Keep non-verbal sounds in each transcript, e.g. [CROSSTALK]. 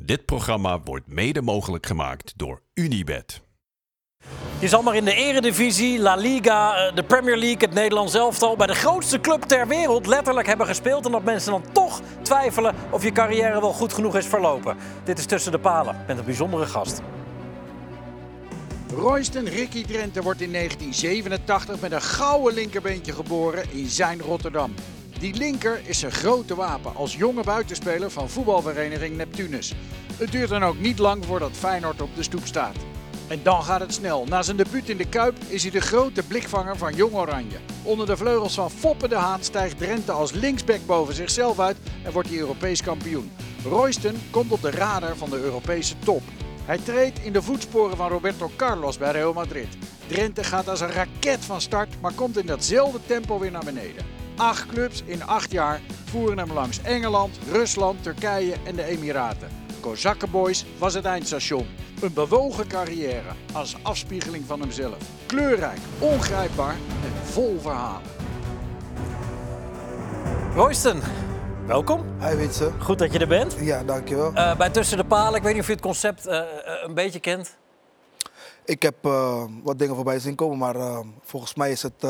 Dit programma wordt mede mogelijk gemaakt door Unibed. Je zal maar in de Eredivisie, La Liga, eh, de Premier League, het Nederlands elftal bij de grootste club ter wereld letterlijk hebben gespeeld. En dat mensen dan toch twijfelen of je carrière wel goed genoeg is verlopen. Dit is Tussen de Palen met een bijzondere gast. Royston Ricky Drenthe wordt in 1987 met een gouden linkerbeentje geboren in zijn Rotterdam. Die linker is zijn grote wapen als jonge buitenspeler van voetbalvereniging Neptunus. Het duurt dan ook niet lang voordat Feyenoord op de stoep staat. En dan gaat het snel. Na zijn debuut in de Kuip is hij de grote blikvanger van Jong Oranje. Onder de vleugels van Foppe de Haan stijgt Drenthe als linksback boven zichzelf uit en wordt hij Europees kampioen. Royston komt op de radar van de Europese top. Hij treedt in de voetsporen van Roberto Carlos bij Real Madrid. Drenthe gaat als een raket van start, maar komt in datzelfde tempo weer naar beneden. Acht clubs in acht jaar voeren hem langs Engeland, Rusland, Turkije en de Emiraten. Kozakkenboys was het eindstation. Een bewogen carrière als afspiegeling van hemzelf. Kleurrijk, ongrijpbaar en vol verhalen. Royston, welkom. Hi Witse. Goed dat je er bent. Ja, dankjewel. Uh, bij Tussen de Palen, ik weet niet of je het concept uh, een beetje kent. Ik heb uh, wat dingen voorbij zien komen, maar volgens mij is het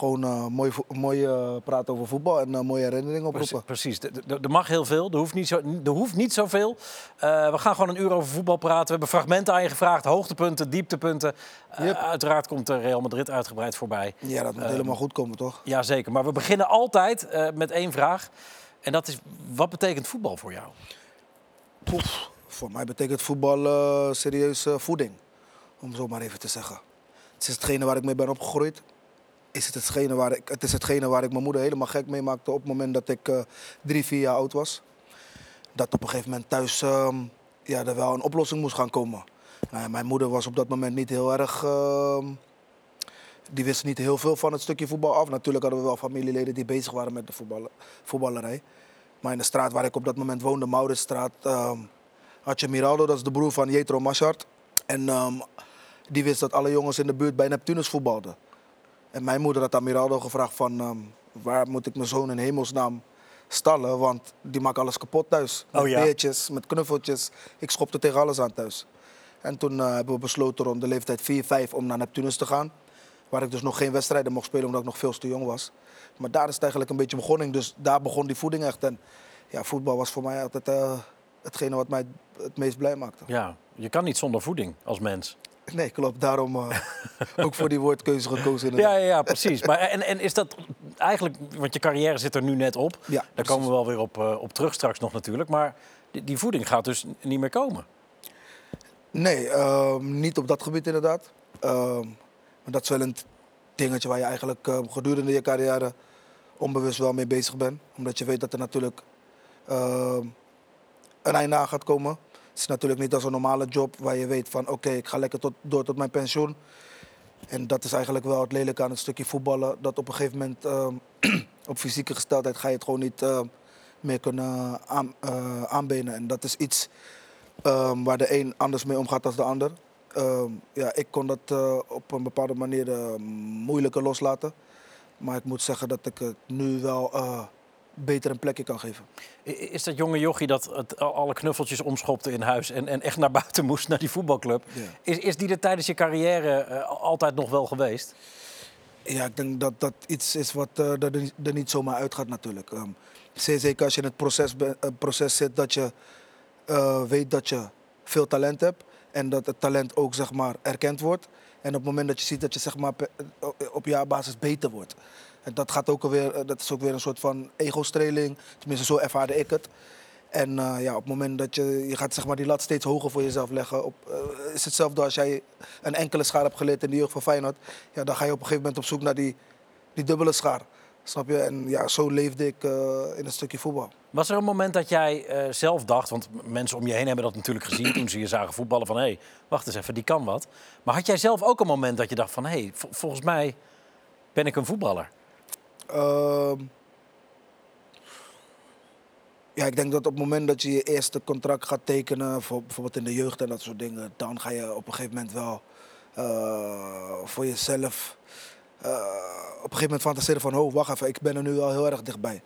gewoon uh, mooi, mooi uh, praten over voetbal en uh, mooie herinneringen oproepen. Precies, er mag heel veel, er hoeft niet, zo, er hoeft niet zoveel. we gaan gewoon een uur over voetbal praten. We hebben fragmenten aan je gevraagd, hoogtepunten, dieptepunten. Yep. Uiteraard komt Real Madrid uitgebreid voorbij. Ja, dat moet helemaal goed komen, toch? Jazeker, maar we beginnen altijd met één vraag. En dat is, wat betekent voetbal voor jou? Poef, voor mij betekent voetbal serieus voeding, om zo maar even te zeggen. Het is hetgene waar ik mee ben opgegroeid is het, hetgene waar ik, het is hetgene waar ik mijn moeder helemaal gek mee maakte op het moment dat ik uh, drie, vier jaar oud was. Dat op een gegeven moment thuis uh, ja, er wel een oplossing moest gaan komen. Nou, mijn moeder was op dat moment niet heel erg. Uh, die wist niet heel veel van het stukje voetbal af. Natuurlijk hadden we wel familieleden die bezig waren met de voetballerij. Maar in de straat waar ik op dat moment woonde, Mauritsstraat, ehm, had je Miraldo, dat is de broer van Jetro Machart. En ehm, die wist dat alle jongens in de buurt bij Neptunus voetbalden. En mijn moeder had aan Miraldo gevraagd van... Um, waar moet ik mijn zoon in hemelsnaam stallen? Want die maakt alles kapot thuis. Met oh, ja. beertjes, met knuffeltjes. Ik schopte tegen alles aan thuis. En toen uh, hebben we besloten rond de leeftijd 4, 5 om naar Neptunus te gaan. Waar ik dus nog geen wedstrijden mocht spelen omdat ik nog veel te jong was. Maar daar is het eigenlijk een beetje begonnen. Dus daar begon die voeding echt. En ja, voetbal was voor mij altijd uh, hetgene wat mij het meest blij maakte. Ja, je kan niet zonder voeding als mens. Nee, klopt. Daarom uh, [LAUGHS] ook voor die woordkeuze gekozen. Ja, ja, ja, precies. Maar, en, en is dat eigenlijk, want je carrière zit er nu net op. Ja, Daar precies. komen we wel weer op, uh, op terug straks nog natuurlijk. Maar die, die, voeding gaat dus niet meer komen. Nee, uh, niet op dat gebied inderdaad. Ehm, maar dat is wel een dingetje waar je eigenlijk ehm, gedurende je carrière onbewust wel mee bezig bent. Omdat je weet dat er natuurlijk een einde aan gaat komen. Is natuurlijk niet als een normale job waar je weet van oké, ik ga lekker tot, door tot mijn pensioen. En dat is eigenlijk wel het lelijke aan het stukje voetballen. Dat op een gegeven moment uh, [CLEARS THROAT] op fysieke gesteldheid ga je het gewoon niet uh, meer kunnen aan, uh, aanbenen. En dat is iets ehm, waar de een anders mee omgaat dan de ander. Ehm, ja, ik kon dat op een bepaalde manier moeilijker loslaten. Maar ik moet zeggen dat ik het nu wel beter een plekje kan geven. Is dat jonge jochie dat het, alle knuffeltjes omschopte in huis en, en echt naar buiten [LAUGHS] moest, naar die voetbalclub? Ja. Is, is die er tijdens je carrière uh, altijd nog wel geweest? Ja, ik denk dat dat iets is wat uh, er, er, niet zomaar uitgaat natuurlijk. Um, zeker als je in het proces, uh, proces zit dat je weet dat je veel talent hebt en dat het talent ook zeg maar, erkend wordt. En op het moment dat je ziet dat je zeg maar, op jaarbasis beter wordt. Dat, gaat ook alweer, dat is ook weer een soort van ego-streling. Tenminste, zo ervaarde ik het. En uh, ja, op het moment dat je, je gaat zeg maar, die lat steeds hoger voor jezelf leggen. Op, uh, is hetzelfde als jij een enkele schaar hebt geleerd in de jeugd van Feyenoord. Ja, dan ga je op een gegeven moment op zoek naar die, die dubbele schaar. Snap je? En ja, zo leefde ik in een stukje voetbal. Was er een moment dat jij zelf dacht, want mensen om je heen hebben dat natuurlijk gezien toen ze je zagen voetballen, van hé, hey, wacht eens even, die kan wat. Maar had jij zelf ook een moment dat je dacht van hé, hey, volgens mij ben ik een voetballer? Uh, ja, ik denk dat op het moment dat je je eerste contract gaat tekenen, voor, bijvoorbeeld in de jeugd en dat soort dingen, dan ga je op een gegeven moment wel uh, voor jezelf uh, op een gegeven moment fantaseren van, oh wacht even, ik ben er nu al heel erg dichtbij.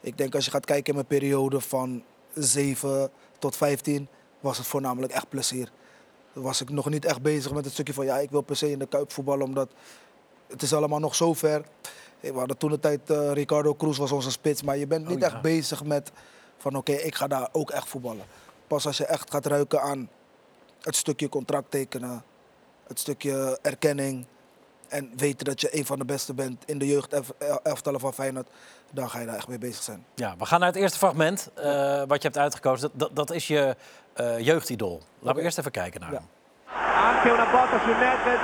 Ik denk als je gaat kijken in mijn periode van 7 tot 15 was het voornamelijk echt plezier. Was ik nog niet echt bezig met het stukje van ja, ik wil per se in de Kuip voetballen, omdat het is allemaal nog zo ver. We hadden toen de tijd eh, Ricardo Cruz was onze spits, maar je bent niet Oh, ja. echt bezig met van oké, ik ga daar ook echt voetballen. Pas als je echt gaat ruiken aan het stukje contract tekenen, het stukje erkenning en weten dat je een van de beste bent in de jeugdelftallen van Feyenoord, dan ga je daar echt mee bezig zijn. Ja, we gaan naar het eerste fragment eh, wat je hebt uitgekozen. Dat, dat, dat is je eh, jeugdidool. Laten we eerst even kijken naar Ja. hem. Anche una botta su Nedved,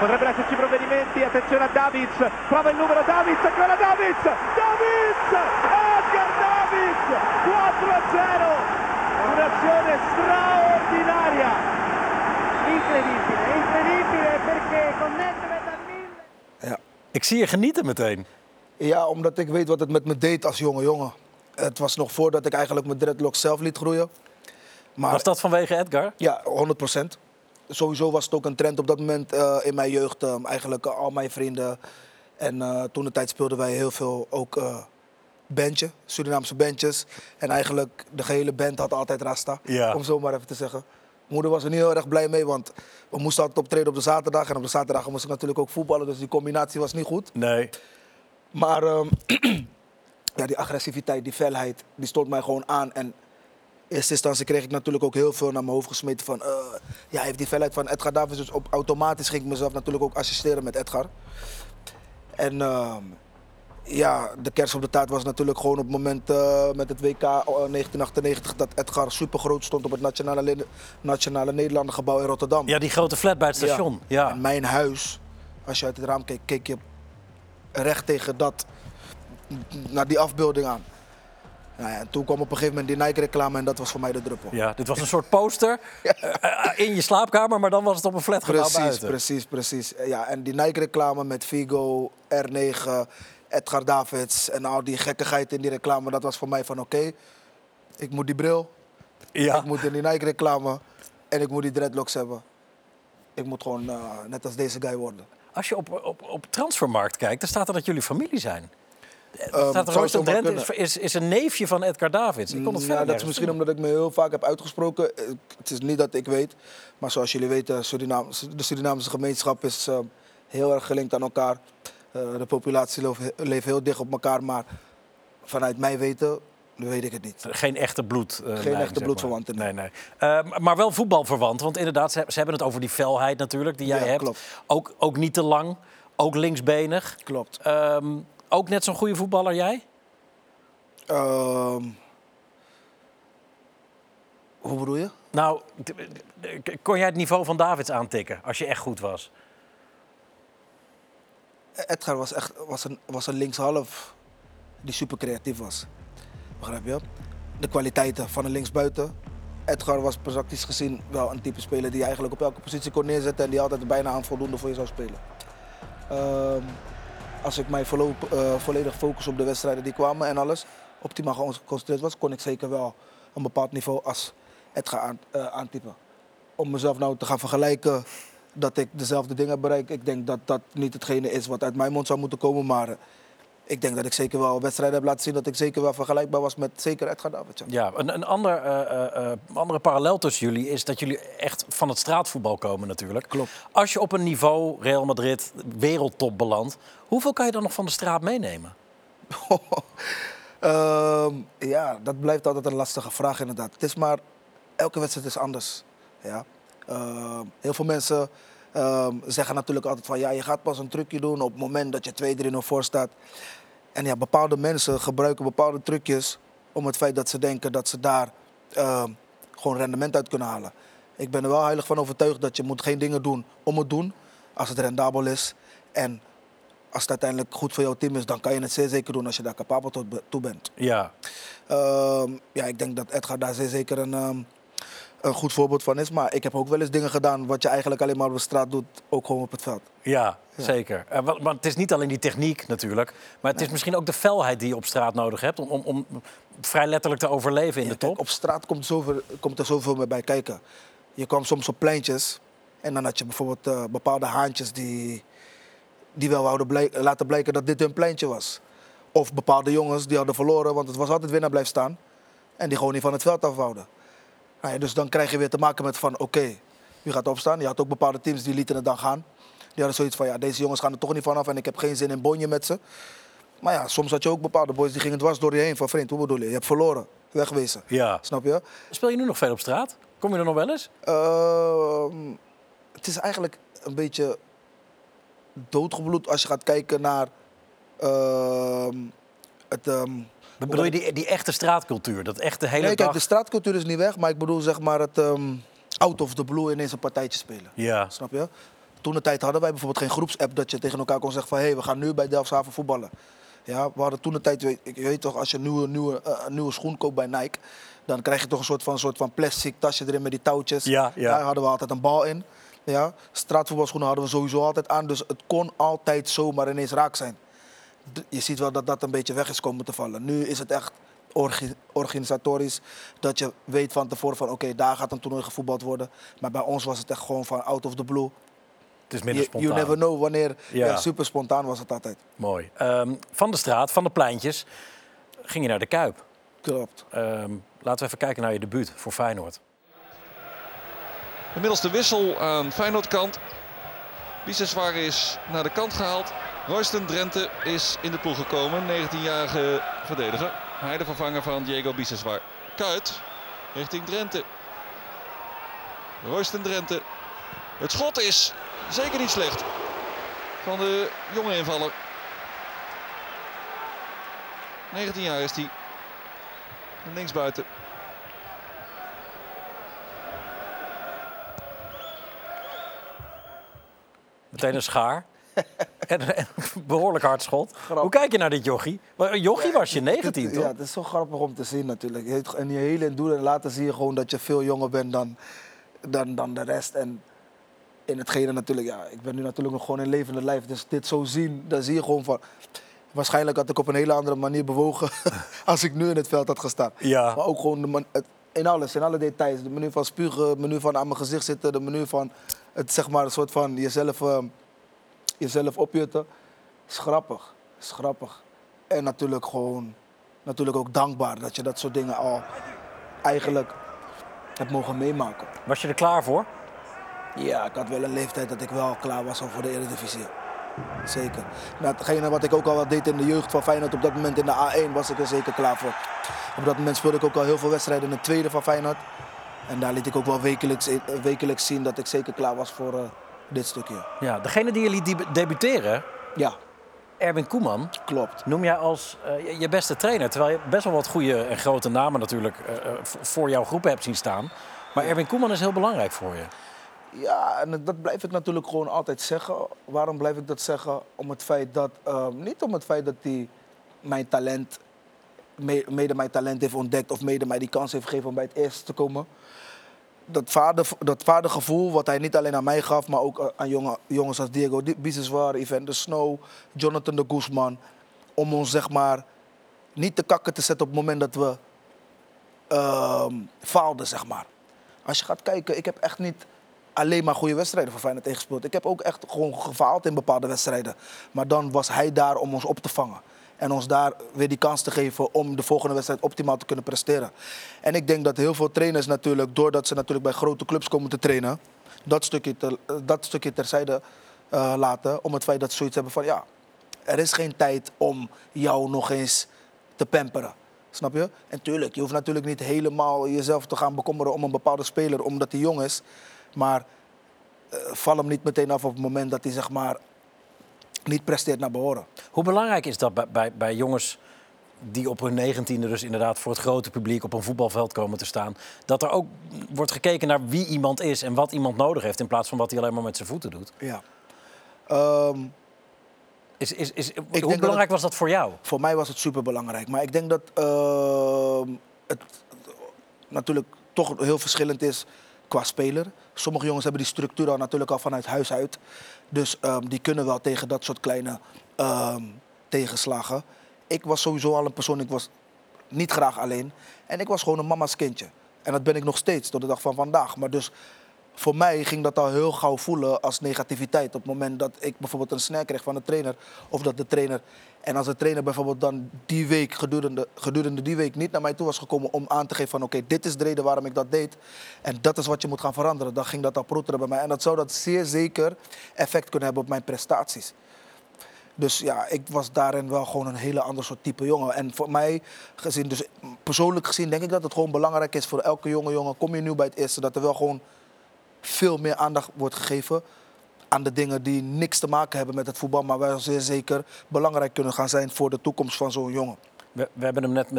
potrebbero esserci provvedimenti, attenzione a Davids, prova il numero Davids, ancora Davids, Davids, Edgar Davids, 4-0, un'azione straordinaria. Incredibile, incredibile perché con Nedved a mille. Ja. Ik zie je genieten meteen. Ja, omdat ik weet wat het met me deed als jonge jongen. Het was nog voordat ik eigenlijk mijn dreadlocks zelf liet groeien. Maar Was dat vanwege Edgar? ja, 100 Sowieso was het ook een trend op dat moment eh, in mijn jeugd. eh, eigenlijk eh, al mijn vrienden. En eh, toen de tijd speelden wij heel veel ook bandje, Surinaamse bandjes. En eigenlijk de gehele band had altijd rasta, Ja. om zo maar even te zeggen. Moeder was er niet heel erg blij mee, want we moesten altijd optreden op de zaterdag. En op de zaterdag moest ik natuurlijk ook voetballen, dus die combinatie was niet goed. Nee. Maar ehm, [CLEARS THROAT] ja, die agressiviteit, die felheid, die stond mij gewoon aan. En eerste instantie kreeg ik natuurlijk ook heel veel naar mijn hoofd gesmeten van... eh, ja, heeft die felheid van Edgar Davids. Dus op, automatisch ging ik mezelf natuurlijk ook assisteren met Edgar. En ehm, ja, de kers op de taart was natuurlijk gewoon op het moment eh, met het WK 1998... dat Edgar super groot stond op het Nationale, Nationale Nederlandengebouw in Rotterdam. Ja, die grote flat bij het station. Ja. En mijn huis, als je uit het raam keek, keek je recht tegen dat, naar die afbeelding aan. Nou ja, en toen kwam op een gegeven moment die Nike-reclame en dat was voor mij de druppel. Ja, dit was een soort poster [LAUGHS] eh, eh, in je slaapkamer, maar dan was het op een flatgebouw precies, buiten. precies, precies. Ja, en die Nike-reclame met Vigo, R9, Edgar Davids en al die gekkigheid in die reclame, dat was voor mij van oké, ik moet die bril, Ja. ik moet in die Nike-reclame en ik moet die dreadlocks hebben. Ik moet gewoon eh, net als deze guy worden. Als je op, op, op transfermarkt kijkt, dan staat er dat jullie familie zijn. Ehm, staat er ook Drent is, is, is een neefje van Edgar Davids. Ik kon het Ja, verder dat is misschien omdat ik me heel vaak heb uitgesproken. Eh, Het is niet dat ik weet, maar zoals jullie weten, de Surinaamse gemeenschap is eh, heel erg gelinkt aan elkaar. Eh, de populatie leeft- heel dicht op elkaar, maar vanuit mij weten, weet ik het niet. Geen echte bloed. eh, lijn, echte bloedverwanten, Maar. Nee, nee. Eh, maar wel voetbalverwant. Want inderdaad, ze, ze hebben het over die felheid natuurlijk die jij Ja, hebt. klopt. Ook, ook niet te lang. Ook linksbenig. Klopt. Ehm, ook net zo'n goede voetballer jij? Ehm, hoe bedoel je? Nou, kon jij het niveau van Davids aantikken als je echt goed was? Edgar was echt was een, was een linkshalf die super creatief was. Begrijp je? De kwaliteiten van een linksbuiten. Edgar was praktisch gezien wel een type speler die je eigenlijk op elke positie kon neerzetten en die altijd bijna aan voldoende voor je zou spelen. Ehm, als ik mij eh, volledig focus op de wedstrijden die kwamen en alles, optimaal geconcentreerd was, kon ik zeker wel een bepaald niveau als Edgar aan, eh, aantypen. Om mezelf nou te gaan vergelijken dat ik dezelfde dingen bereik, ik denk dat dat niet hetgene is wat uit mijn mond zou moeten komen, maar ik denk dat ik zeker wel wedstrijden heb laten zien dat ik zeker wel vergelijkbaar was met zeker Edgar Davids. ja. Ja, een, een ander, eh, eh, eh, andere parallel tussen jullie is dat jullie echt van het straatvoetbal komen natuurlijk. Klopt. Als je op een niveau Real Madrid wereldtop belandt, hoeveel kan je dan nog van de straat meenemen? [LAUGHS] Ehm, ja, dat blijft altijd een lastige vraag inderdaad. Het is maar, elke wedstrijd is anders. Ja. Ehm, heel veel mensen ehm, zeggen natuurlijk altijd van ja, je gaat pas een trucje doen op het moment dat je 2-3-0 voor staat. En ja, bepaalde mensen gebruiken bepaalde trucjes om het feit dat ze denken dat ze daar ehm, gewoon rendement uit kunnen halen. Ik ben er wel heilig van overtuigd dat je moet geen dingen doen om het doen als het rendabel is. En als het uiteindelijk goed voor jouw team is, dan kan je het zeer zeker doen als je daar capabel be- toe bent. Ja, Ehm, ja, ik denk dat Edgar daar zeer zeker een, ehm, een goed voorbeeld van is. Maar ik heb ook wel eens dingen gedaan wat je eigenlijk alleen maar op de straat doet, ook gewoon op het veld. ja, zeker. Wa- want het is niet alleen die techniek natuurlijk, maar het is misschien ook de felheid die je op straat nodig hebt om, om, om vrij letterlijk te overleven in Ja, de kijk, top. op straat komt, zoveel, komt er zoveel meer bij kijken. Je kwam soms op pleintjes en dan had je bijvoorbeeld eh, bepaalde haantjes die, die wel wouden blijk- laten blijken dat dit hun pleintje was. Of bepaalde jongens die hadden verloren, want het was altijd winnaar blijft staan. En die gewoon niet van het veld af wouden. Nou ja, dus dan krijg je weer te maken met van, oké, wie gaat opstaan? Je had ook bepaalde teams die lieten het dan gaan. Die hadden zoiets van, ja, deze jongens gaan er toch niet vanaf en ik heb geen zin in bonje met ze. Maar ja, soms had je ook bepaalde boys die gingen dwars door je heen van, vriend, hoe bedoel je? Je hebt verloren, wegwezen. Ja. Snap je? Speel je nu nog veel op straat? Kom je er nog wel eens? Ehm, het is eigenlijk een beetje doodgebloed als je gaat kijken naar ehm, het... ehm, Bedoel je die, die echte straatcultuur? Dat echt de hele nee, dag... kijk, de straatcultuur is niet weg, maar ik bedoel zeg maar het ehm, out of the blue ineens een partijtje spelen. Ja. Snap je? Toen de tijd hadden wij bijvoorbeeld geen groepsapp dat je tegen elkaar kon zeggen van hé, hey, we gaan nu bij Delfshaven voetballen. Ja, we hadden toen de tijd, ik weet toch, als je een nieuwe, nieuwe, eh, nieuwe schoen koopt bij Nike, dan krijg je toch een soort van, soort van plastic tasje erin met die touwtjes. Ja, ja. Daar hadden we altijd een bal in. Ja, straatvoetbalschoenen hadden we sowieso altijd aan, dus het kon altijd zomaar ineens raak zijn. Je ziet wel dat dat een beetje weg is komen te vallen. Nu is het echt orgi- organisatorisch dat je weet van tevoren van oké, daar gaat een toernooi gevoetbald worden. Maar bij ons was het echt gewoon van out of the blue. Het is minder You, you spontaan. never know wanneer. Ja. Ja. super spontaan was het altijd. Mooi. Ehm, van de straat, van de pleintjes, ging je naar de Kuip. Klopt. Ehm, laten we even kijken naar je debuut voor Feyenoord. Inmiddels de wissel aan Feyenoordkant. Biseswar is naar de kant gehaald. Royston Drenthe is in de ploeg gekomen. 19-jarige verdediger. Hij de vervanger van Diego Biseswar. Kuit richting Drenthe. Royston Drenthe. Het schot is zeker niet slecht. Van de jonge invaller. 19 jaar is hij. Linksbuiten. Meteen een schaar. [LAUGHS] en, [LAUGHS] en een behoorlijk hard schot. Hoe kijk je naar dit jochie? Jochie was je 19, Het- toch? Ja, het is zo grappig om te zien natuurlijk. In je hele doel en later zie je gewoon dat je veel jonger bent dan, dan, dan de rest. En in hetgene natuurlijk, ja, ik ben nu natuurlijk nog gewoon in levende lijf. Dus dit zo zien, dan zie je gewoon van... Waarschijnlijk had ik op een hele andere manier bewogen [LAUGHS] als ik nu in het veld had gestaan. Ja. Maar ook gewoon de man- het, in alles, in alle details. De manier van spugen, de manier van aan mijn gezicht zitten, de manier van het zeg maar een soort van jezelf, eh, jezelf opjutten. Is grappig, is grappig. En natuurlijk gewoon, natuurlijk ook dankbaar dat je dat soort dingen al eigenlijk hebt mogen meemaken. Was je er klaar voor? Ja, ik had wel een leeftijd dat ik wel klaar was voor de Eredivisie. Zeker. Nou, hetgene wat ik ook al wat deed in de jeugd van Feyenoord, op dat moment in de A1 was ik er zeker klaar voor. Op dat moment speelde ik ook al heel veel wedstrijden in de tweede van Feyenoord. En daar liet ik ook wel wekelijks, wekelijks zien dat ik zeker klaar was voor eh, dit stukje. Ja, degene die deb- debuteren, Ja, Erwin Koeman, klopt. noem jij als eh, je- beste trainer. Terwijl je best wel wat goede en grote namen natuurlijk eh, eh, voor jouw groep hebt zien staan. Maar Erwin Koeman is heel belangrijk voor je. Ja, en dat blijf ik natuurlijk gewoon altijd zeggen. Waarom blijf ik dat zeggen? Om het feit dat, eh, niet om het feit dat hij mijn talent, me- mede mijn talent heeft ontdekt of mede mij die kans heeft gegeven om bij het eerste te komen. Dat, vader, dat vadergevoel wat hij niet alleen aan mij gaf, maar ook aan jonge, jongens als Diego Di- Biseswar, Ivan de Snow, Jonathan de Guzman. Om ons zeg maar niet te kakken te zetten op het moment dat we ehm, faalden, zeg maar. Als je gaat kijken, ik heb echt niet alleen maar goede wedstrijden voor Feyenoord tegengespeeld. Ik heb ook echt gewoon gefaald in bepaalde wedstrijden. Maar dan was hij daar om ons op te vangen. En ons daar weer die kans te geven om de volgende wedstrijd optimaal te kunnen presteren. En ik denk dat heel veel trainers natuurlijk, doordat ze natuurlijk bij grote clubs komen te trainen, dat stukje, dat stukje terzijde eh, laten. Om het feit dat ze zoiets hebben van ja, er is geen tijd om jou nog eens te pamperen. Snap je? En tuurlijk, je hoeft natuurlijk niet helemaal jezelf te gaan bekommeren om een bepaalde speler, omdat hij jong is. Maar eh, val hem niet meteen af op het moment dat hij zeg maar niet presteert naar behoren. Hoe belangrijk is dat bij, bij, bij jongens die op hun negentiende dus inderdaad voor het grote publiek op een voetbalveld komen te staan. Dat er ook wordt gekeken naar wie iemand is en wat iemand nodig heeft in plaats van wat hij alleen maar met zijn voeten doet. Ja. Ehm, Is, is, is, hoe dat belangrijk was dat voor jou? voor mij was het super belangrijk. Maar ik denk dat ehm, het natuurlijk toch heel verschillend is qua speler. Sommige jongens hebben die structuur al natuurlijk al vanuit huis uit. Dus ehm, die kunnen wel tegen dat soort kleine ehm, tegenslagen. Ik was sowieso al een persoon, ik was niet graag alleen. En ik was gewoon een mama's kindje. En dat ben ik nog steeds tot de dag van vandaag. Maar dus voor mij ging dat al heel gauw voelen als negativiteit. Op het moment dat ik bijvoorbeeld een snack kreeg van de trainer. Of dat de trainer. En als de trainer bijvoorbeeld dan die week, gedurende, gedurende die week, niet naar mij toe was gekomen om aan te geven van oké, dit is de reden waarom ik dat deed. En dat is wat je moet gaan veranderen. Dan ging dat al proeteren bij mij. En dat zou dat zeer zeker effect kunnen hebben op mijn prestaties. Dus ja, ik was daarin wel gewoon een hele ander soort type jongen. En voor mij gezien, dus persoonlijk gezien, denk ik dat het gewoon belangrijk is voor elke jonge jongen. Kom je nu bij het eerste, dat er wel gewoon veel meer aandacht wordt gegeven aan de dingen die niks te maken hebben met het voetbal, maar wel zeer zeker belangrijk kunnen gaan zijn voor de toekomst van zo'n jongen. We, we hebben hem net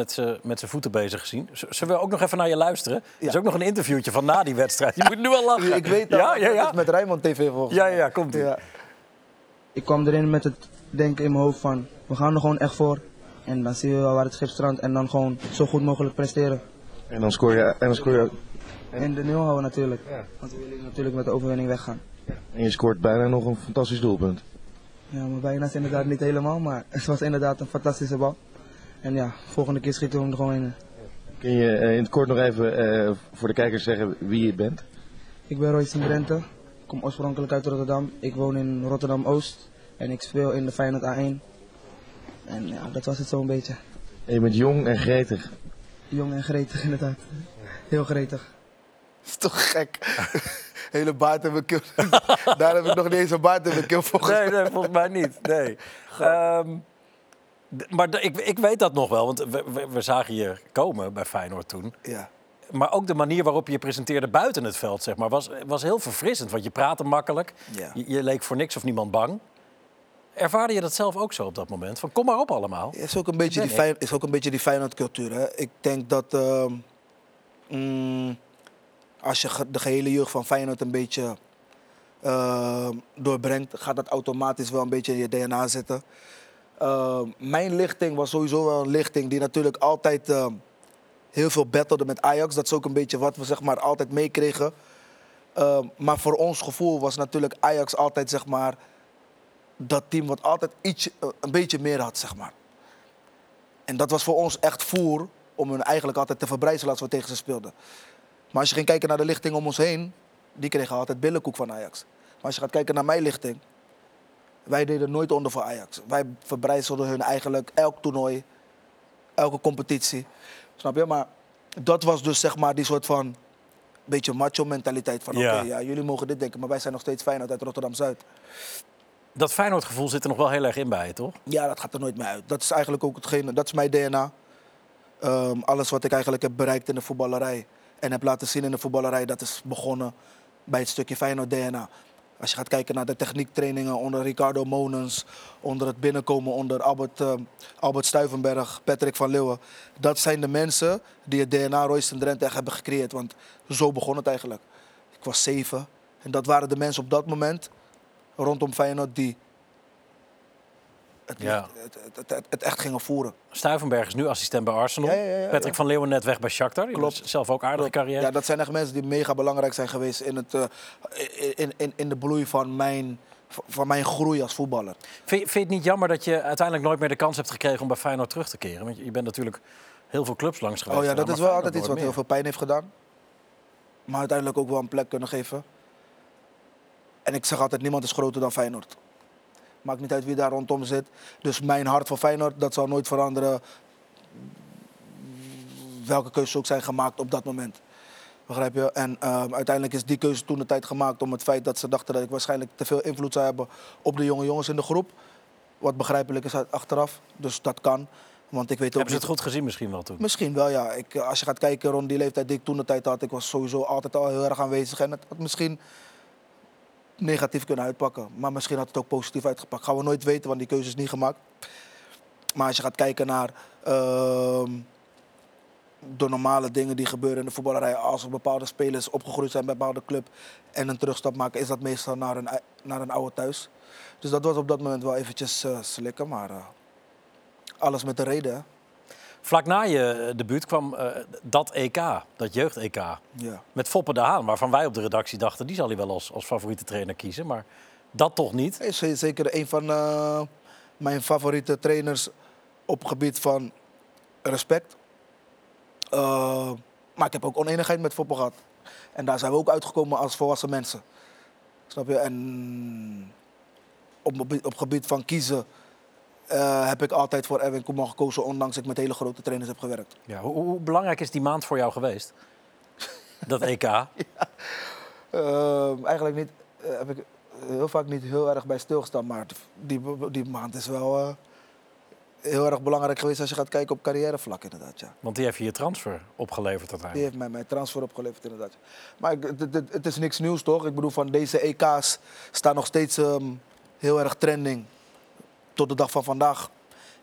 met zijn voeten bezig gezien. Z- Zullen we ook nog even naar je luisteren? Er is ook nog een interviewtje van na die wedstrijd. [LAUGHS] Je moet nu al lachen. Ik weet dat, Ja, ja, dat ja. is met Rijnmond TV volgens Ja, mij. ja, komt ie. Ja. Ik kwam erin met het denken in mijn hoofd van, we gaan er gewoon echt voor. En dan zien we wel waar het schip strandt en dan gewoon zo goed mogelijk presteren. En dan scoor je, en dan scoor je, En de nul houden natuurlijk. Want we willen natuurlijk met de overwinning weggaan. en je scoort bijna nog een fantastisch doelpunt. Ja, maar bijna is inderdaad niet helemaal, maar [LAUGHS] het was inderdaad een fantastische bal. En ja, volgende keer schieten we hem er gewoon in. Kun je eh, in het kort nog even eh, voor de kijkers zeggen wie je bent? Ik ben Royce Drenthe, ik kom oorspronkelijk uit Rotterdam. Ik woon in Rotterdam-Oost en ik speel in de Feyenoord A1. En ja, dat was het zo'n beetje. En je bent jong en gretig. Jong en gretig inderdaad. Heel gretig. Is toch gek? [LAUGHS] Hele baard keel. [LAUGHS] Daar heb ik nog niet eens een baard mijn keel voor Nee, nee, volgens mij niet. Nee. Ehm, maar ik, ik weet dat nog wel, want we, we, we zagen je komen bij Feyenoord toen. Ja. Maar ook de manier waarop je je presenteerde buiten het veld, zeg maar, was, was heel verfrissend. Want je praatte makkelijk. Ja. Je, je leek voor niks of niemand bang. Ervaarde je dat zelf ook zo op dat moment? Van kom maar op allemaal. is ook een beetje die, is ook een beetje die Feyenoord cultuur. Hè? Ik denk dat ehm, mm, als je de gehele jeugd van Feyenoord een beetje ehm, doorbrengt, gaat dat automatisch wel een beetje in je DNA zitten. Ehm, mijn lichting was sowieso wel een lichting die natuurlijk altijd ehm, heel veel battelde met Ajax. Dat is ook een beetje wat we zeg maar, altijd meekregen. Maar voor ons gevoel was natuurlijk Ajax altijd zeg maar, dat team wat altijd iets, eh, een beetje meer had. Zeg maar. En dat was voor ons echt voer om hun eigenlijk altijd te verbrijzelen als we tegen ze speelden. Maar als je ging kijken naar de lichting om ons heen, die kregen altijd billenkoek van Ajax. Maar als je gaat kijken naar mijn lichting, wij deden nooit onder voor Ajax. Wij verbrijzelden hun eigenlijk elk toernooi, elke competitie. Snap je? Maar dat was dus zeg maar die soort van beetje macho mentaliteit van Ja. oké, ja, jullie mogen dit denken, maar wij zijn nog steeds Feyenoord uit Rotterdam-Zuid. Dat Feyenoord-gevoel zit er nog wel heel erg in bij je, toch? Ja, dat gaat er nooit meer uit. Dat is eigenlijk ook hetgene, dat is mijn DNA. Ehm, alles wat ik eigenlijk heb bereikt in de voetballerij en heb laten zien in de voetballerij, dat is begonnen bij het stukje Feyenoord DNA. Als je gaat kijken naar de techniektrainingen onder Ricardo Monens, onder het binnenkomen onder Albert, ehm, Albert Stuivenberg, Patrick van Leeuwen. Dat zijn de mensen die het DNA Royce en Drenthe echt hebben gecreëerd. Want zo begon het eigenlijk. Ik was zeven en dat waren de mensen op dat moment rondom Feyenoord die het, Ja. het, het, echt gingen voeren. Stuivenberg is nu assistent bij Arsenal. Ja. Patrick van Leeuwen net weg bij Shakhtar. Klopt. zelf ook aardige carrière. Ja, dat zijn echt mensen die mega belangrijk zijn geweest in, het, eh, in, in, in de bloei van mijn, van mijn groei als voetballer. Vind, je- vind je het niet jammer dat je uiteindelijk nooit meer de kans hebt gekregen om bij Feyenoord terug te keren? Want je, je bent natuurlijk heel veel clubs langs geweest. Oh ja, dat maar is wel altijd iets wat heel veel pijn heeft gedaan. Maar uiteindelijk ook wel een plek kunnen geven. En ik zeg altijd, niemand is groter dan Feyenoord. Maakt niet uit wie daar rondom zit. Dus mijn hart voor Feyenoord, dat zal nooit veranderen. Welke keuzes ook zijn gemaakt op dat moment. Begrijp je? En ehm, uiteindelijk is die keuze toen de tijd gemaakt om het feit dat ze dachten dat ik waarschijnlijk te veel invloed zou hebben op de jonge jongens in de groep. Wat begrijpelijk is achteraf. Dus dat kan. Want ik weet ook Hebben ze het goed gezien misschien wel toen? Misschien wel, ja. Ik, als je gaat kijken rond die leeftijd die ik toen de tijd had, ik was sowieso altijd al heel erg aanwezig. En het had misschien negatief kunnen uitpakken. Maar misschien had het ook positief uitgepakt. Gaan we nooit weten, want die keuze is niet gemaakt. Maar als je gaat kijken naar ehm, de normale dingen die gebeuren in de voetballerij. Als er bepaalde spelers opgegroeid zijn bij een bepaalde club en een terugstap maken, is dat meestal naar een, naar een oude thuis. Dus dat was op dat moment wel eventjes eh, slikken, maar eh, alles met de reden. Hè? Vlak na je eh, debuut kwam eh, dat EK, dat jeugd-EK. Ja. Met Foppe de Haan, waarvan wij op de redactie dachten... die zal hij wel als, als favoriete trainer kiezen. Maar dat toch niet. Hij is ze- zeker een van eh, mijn favoriete trainers op gebied van respect. Maar ik heb ook oneenigheid met Foppe gehad. En daar zijn we ook uitgekomen als volwassen mensen. Snap je? En op, op gebied van kiezen eh, heb ik altijd voor Erwin Koeman gekozen, ondanks ik met hele grote trainers heb gewerkt. Ja, hoe, hoe belangrijk is die maand voor jou geweest? [LAUGHS] Dat EK. [LAUGHS] Ehm, eigenlijk niet, eh, heb ik heel vaak niet heel erg bij stilgestaan, maar die, die maand is wel eh, heel erg belangrijk geweest als je gaat kijken op carrièrevlak inderdaad. Ja. Want die heeft je je transfer opgeleverd Die uiteindelijk. heeft mij mijn transfer opgeleverd inderdaad. Maar ik- het, het- het is niks nieuws toch? Ik bedoel van deze EK's staan nog steeds ehm, heel erg trending tot de dag van vandaag.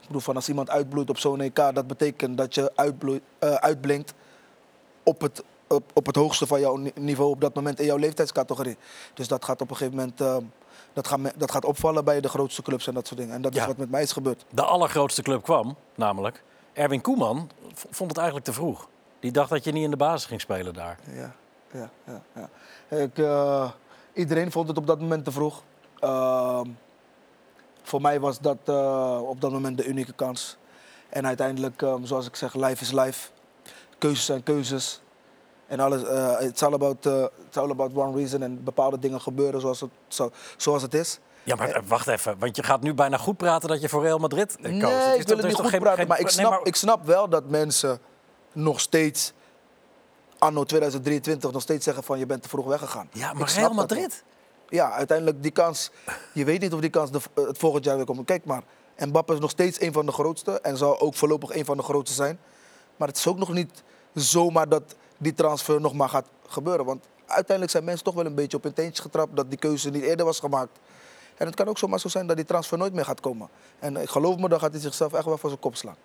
Ik bedoel van als iemand uitbloeit op zo'n EK, dat betekent dat je uitbloeit, eh, uitblinkt op het, op, op het hoogste van jouw ni- niveau op dat moment in jouw leeftijdscategorie. Dus dat gaat op een gegeven moment ehm, dat gaat, dat gaat opvallen bij de grootste clubs en dat soort dingen. En dat Ja. is wat met mij is gebeurd. De allergrootste club kwam, namelijk Erwin Koeman, vond het eigenlijk te vroeg. Die dacht dat je niet in de basis ging spelen daar. Ja, ja, ja. ja. Ik, eh, iedereen vond het op dat moment te vroeg. Ehm, voor mij was dat eh, op dat moment de unieke kans. En uiteindelijk, ehm, zoals ik zeg, life is life. Keuzes zijn keuzes. En alles, eh it's, all about, eh, it's all about one reason. En bepaalde dingen gebeuren zoals het, zo, zoals het is. Ja, maar wacht even, want je gaat nu bijna goed praten dat je voor Real Madrid koos. Nee, Het is ik wil het niet goed geen- praten, geen- maar ik nee, snap, maar- ik snap wel dat mensen nog steeds, anno 2023, nog steeds zeggen van je bent te vroeg weggegaan. Ja, maar Real dat. Madrid. Ja, uiteindelijk die kans, je weet niet of die kans de, eh, het volgend jaar weer komt. Kijk maar, Mbappé is nog steeds een van de grootste en zal ook voorlopig een van de grootste zijn. Maar het is ook nog niet zomaar dat die transfer nog maar gaat gebeuren. Want uiteindelijk zijn mensen toch wel een beetje op hun teentjes getrapt dat die keuze niet eerder was gemaakt. En het kan ook zomaar zo zijn dat die transfer nooit meer gaat komen. En eh, geloof me, dan gaat hij zichzelf echt wel voor zijn kop slaan.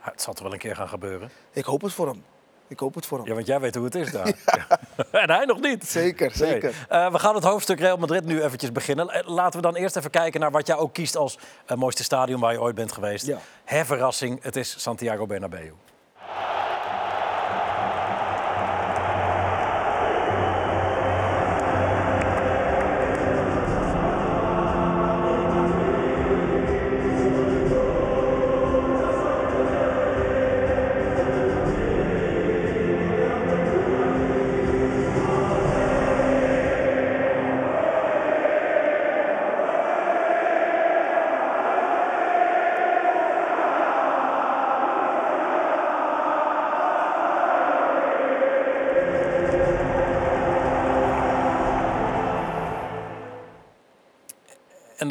Het zal toch wel een keer gaan gebeuren. Ik hoop het voor hem. Ik hoop het voor hem. Ja, want jij weet hoe het is daar. [LAUGHS] Ja. [LAUGHS] En hij nog niet. Zeker, Nee. zeker. Eh, we gaan het hoofdstuk Real Madrid nu eventjes beginnen. Eh, Laten we dan eerst even kijken naar wat jij ook kiest als eh, mooiste stadion waar je ooit bent geweest. Ja. Hè, verrassing, het is Santiago Bernabeu.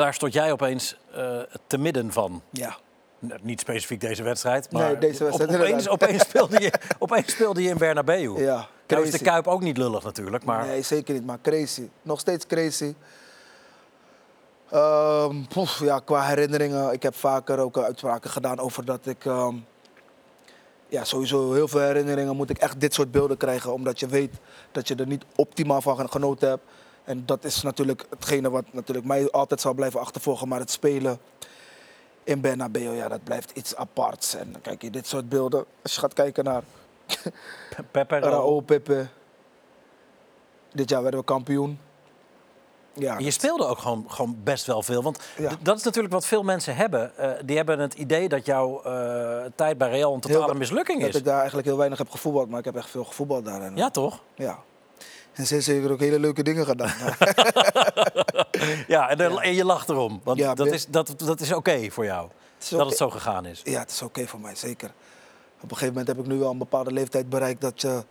Daar stond jij opeens eh, te midden van. Ja. N- Niet specifiek deze wedstrijd, maar Nee, deze wedstrijd op- opeens, opeens, speelde je, [LAUGHS] opeens speelde je in Bernabeu. Ja, Nou is crazy. de Kuip ook niet lullig natuurlijk, maar Nee, zeker niet, maar crazy. Nog steeds crazy. Poef, ja, qua herinneringen, ik heb vaker ook uitspraken gedaan over dat ik... ehm, ja, sowieso heel veel herinneringen moet ik echt dit soort beelden krijgen. Omdat je weet dat je er niet optimaal van gen- genoten hebt. En dat is natuurlijk hetgene wat natuurlijk mij altijd zal blijven achtervolgen. Maar het spelen in Bernabeu, ja, dat blijft iets aparts. En dan kijk je dit soort beelden. Als je gaat kijken naar Pepe Raúl, Pepe. Dit jaar werden we kampioen. Ja, Je speelde ook gewoon, gewoon best wel veel. Want Ja. dat is natuurlijk wat veel mensen hebben. Eh, die hebben het idee dat jouw eh, tijd bij Real een totale Heel- mislukking dat is. ik daar eigenlijk heel weinig heb gevoetbald, maar ik heb echt veel gevoetbald daar. En, Ja, toch? ja. En sinds zeker ook hele leuke dingen gedaan. [LAUGHS] Ja, en, er- en je lacht erom. Want Ja, dat, ben- is, dat, dat is oké voor jou. Dat het zo gegaan is. ja, het is oké voor mij, zeker. Op een gegeven moment heb ik nu wel een bepaalde leeftijd bereikt dat je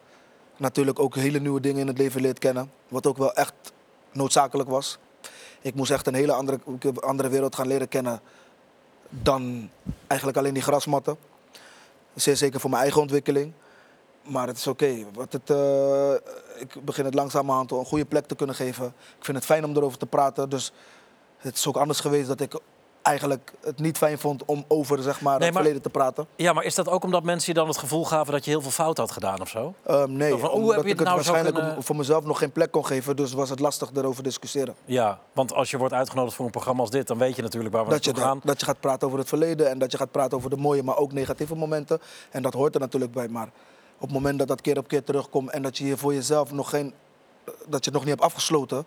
natuurlijk ook hele nieuwe dingen in het leven leert kennen. Wat ook wel echt noodzakelijk was. Ik moest echt een hele andere, andere wereld gaan leren kennen dan eigenlijk alleen die grasmatten. Zeer zeker voor mijn eigen ontwikkeling. Maar het is oké. Wat het, eh, ik begin het langzamerhand een goede plek te kunnen geven. Ik vind het fijn om erover te praten. Dus het is ook anders geweest dat ik eigenlijk het niet fijn vond om over zeg maar, Nee, het maar- verleden te praten. Ja, maar is dat ook omdat mensen je dan het gevoel gaven dat je heel veel fout had gedaan of zo? Ehm, nee, van, hoe omdat heb je ik het nou zo waarschijnlijk kunnen- voor mezelf nog geen plek kon geven. Dus was het lastig erover discussiëren. Ja, want als je wordt uitgenodigd voor een programma als dit, dan weet je natuurlijk waar we Dat je, gaan. dat, dat je gaat praten over het verleden en dat je gaat praten over de mooie, maar ook negatieve momenten. En dat hoort er natuurlijk bij. Maar op het moment dat dat keer op keer terugkomt en dat je hier voor jezelf nog geen, dat je het nog niet hebt afgesloten,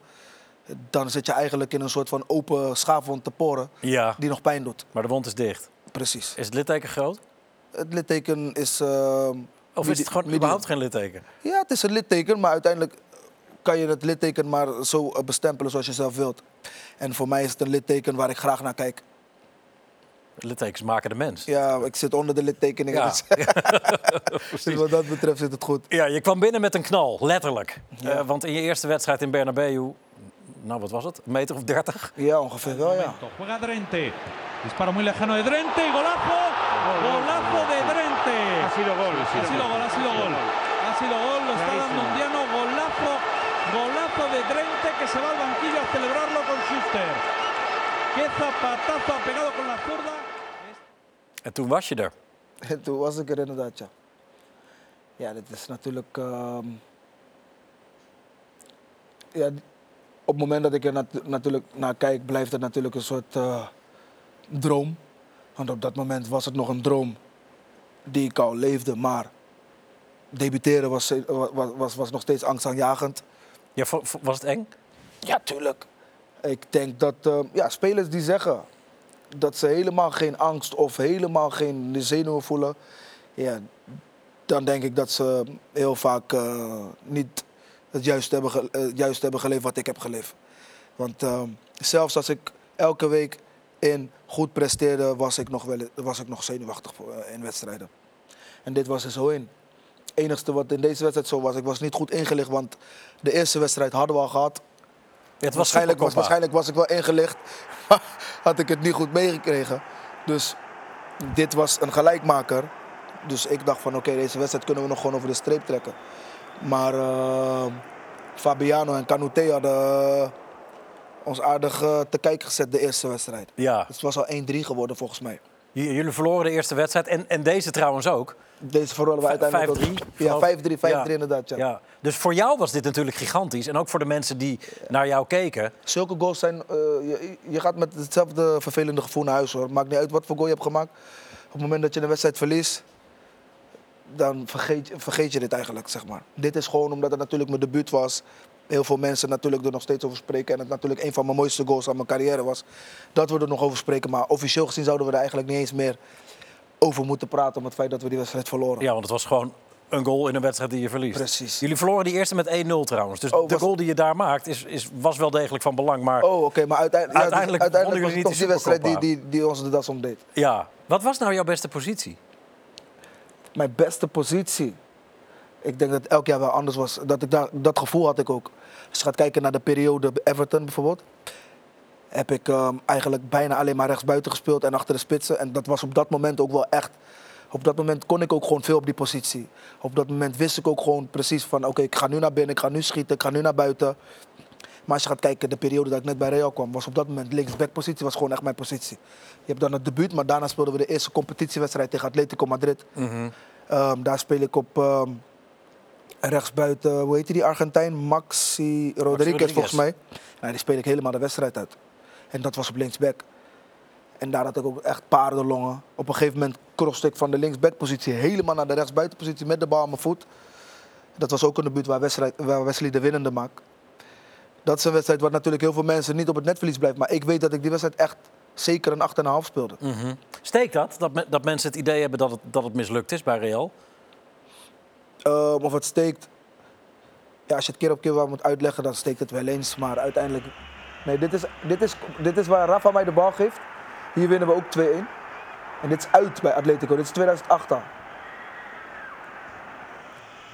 dan zit je eigenlijk in een soort van open schaafwond te poren Ja, die nog pijn doet. maar de wond is dicht. Precies. Is het litteken groot? Het litteken is ehm, Of is het gewoon überhaupt geen litteken? Ja, het is een litteken, maar uiteindelijk kan je het litteken maar zo eh, bestempelen zoals je zelf wilt. En voor mij is het een litteken waar ik graag naar kijk. Littekens maken de mens. Ja, ik zit onder de littekeningen. Ja. Dus, [LAUGHS] dus wat dat betreft zit het goed. Ja, je kwam binnen met een knal, letterlijk. Eh, want in je eerste wedstrijd in Bernabeu, nou wat was het, een meter of dertig? Ja, ongeveer wel, ja. Juega Drente. Disparo muy lejano de Drente. Golazo. Golazo de Drente. Ha sido gol. Ha sido gol, ha sido gol. Ha sido gol, lo está dando Undiano. Golazo. Golazo de Drente que se va al banquillo a celebrarlo con Schuster. Qué zapatazo ha pegado con la zurda. En toen was je er. En toen was ik er inderdaad, ja. Ja, dit is natuurlijk... ehm, ja, op het moment dat ik er nat- natuurlijk naar kijk, blijft het natuurlijk een soort eh, droom. Want op dat moment was het nog een droom die ik al leefde. Maar debuteren was, was, was, was nog steeds angstaanjagend. Ja, was het eng? Ja, tuurlijk. Ik denk dat eh, ja, spelers die zeggen dat ze helemaal geen angst of helemaal geen zenuwen voelen, ja, dan denk ik dat ze heel vaak eh, niet het juist hebben, eh, juist hebben geleefd wat ik heb geleefd. Want zelfs als ik elke week in goed presteerde, was ik nog, wel, was ik nog zenuwachtig in wedstrijden. En dit was er zo in. Enige wat in deze wedstrijd zo was, ik was niet goed ingelicht, want de eerste wedstrijd hadden we al gehad. Het was waarschijnlijk, was, waarschijnlijk was ik wel ingelicht, [LAUGHS] had ik het niet goed meegekregen. Dus dit was een gelijkmaker. Dus ik dacht van oké, deze wedstrijd kunnen we nog gewoon over de streep trekken. Maar eh, Fabiano en Canute hadden ons aardig eh, te kijken gezet de eerste wedstrijd. Ja, Dus het was al 1-3 geworden volgens mij. J- jullie verloren de eerste wedstrijd en, en deze trouwens ook. Deze verloren we uiteindelijk 5-3, ook. Ja, geloof 5-3, 5-3 Ja. inderdaad. Ja. Ja. Dus voor jou was dit natuurlijk gigantisch. En ook voor de mensen die naar jou keken. Zulke goals zijn. eh, je, je gaat met hetzelfde vervelende gevoel naar huis hoor. Maakt niet uit wat voor goal je hebt gemaakt. Op het moment dat je een wedstrijd verliest, dan vergeet, je- vergeet je dit eigenlijk, zeg maar. Dit is gewoon omdat het natuurlijk mijn debuut was. Heel veel mensen natuurlijk er nog steeds over spreken. En het natuurlijk een van mijn mooiste goals aan mijn carrière was. Dat we er nog over spreken. Maar officieel gezien zouden we er eigenlijk niet eens meer over moeten praten. Om het feit dat we die wedstrijd verloren. Ja, want het was gewoon een goal in een wedstrijd die je verliest. Precies. Jullie verloren die eerste met 1-0 trouwens. Dus Oh, de goal die je daar maakt is, is, was wel degelijk van belang. Maar Oh, oké. maar uiteindelijk, ja, dus was het toch die wedstrijd die, die, die ons de das omdeed. ja, wat was nou jouw beste positie? Mijn beste positie. Ik denk dat elk jaar wel anders was. Dat, ik daar, dat gevoel had ik ook. Als je gaat kijken naar de periode Everton bijvoorbeeld. Heb ik ehm, eigenlijk bijna alleen maar rechtsbuiten gespeeld en achter de spitsen. En dat was op dat moment ook wel echt. Op dat moment kon ik ook gewoon veel op die positie. Op dat moment wist ik ook gewoon precies van oké, ik ga nu naar binnen, ik ga nu schieten, ik ga nu naar buiten. Maar als je gaat kijken, de periode dat ik net bij Real kwam, was op dat moment linksback-positie, was gewoon echt mijn positie. Je hebt dan het debuut, maar daarna speelden we de eerste competitiewedstrijd tegen Atletico Madrid. Ehm, daar speel ik op ehm rechtsbuiten, hoe heet die Argentijn? Maxi Rodriguez, Rodriguez. volgens mij. Nou, die speel ik helemaal de wedstrijd uit. En dat was op linksback. En daar had ik ook echt paardenlongen. Op een gegeven moment crosste ik van de linksbackpositie helemaal naar de rechtsbuitenpositie met de bal aan mijn voet. Dat was ook een debuut waar, wedstrijd, waar Wesley de winnende maakt. Dat is een wedstrijd waar natuurlijk heel veel mensen niet op het netvlies blijven. Maar ik weet dat ik die wedstrijd echt zeker een 8,5 speelde. Steekt dat? Dat, me- dat mensen het idee hebben dat het, dat het mislukt is bij Real? Ehm, of het steekt. Ja, als je het keer op keer wel moet uitleggen, dan steekt het wel eens. Maar uiteindelijk. Nee, dit is, dit is, dit is waar Rafa mij de bal geeft. Hier winnen we ook 2-1. En dit is uit bij Atletico. Dit is 2008 al.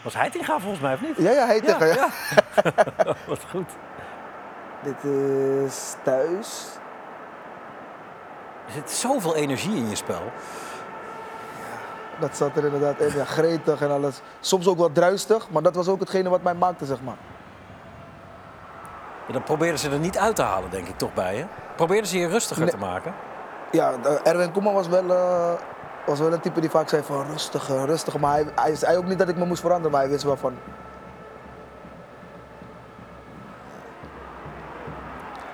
Was Heitinga volgens mij of niet? Ja, ja, hij tegen. Ja, ja. [LAUGHS] Wat goed. Dit is thuis. Er zit zoveel energie in je spel. Dat zat er inderdaad in. Ja, gretig en alles. Soms ook wat druistig, maar dat was ook hetgene wat mij maakte, zeg maar. Ja, dan proberen ze er niet uit te halen, denk ik, toch bij je? Probeerden ze je rustiger Nee. te maken? Ja, Erwin Koeman was wel, eh, was wel een type die vaak zei van rustiger, rustiger. Maar hij, hij zei ook niet dat ik me moest veranderen, maar hij wist wel van...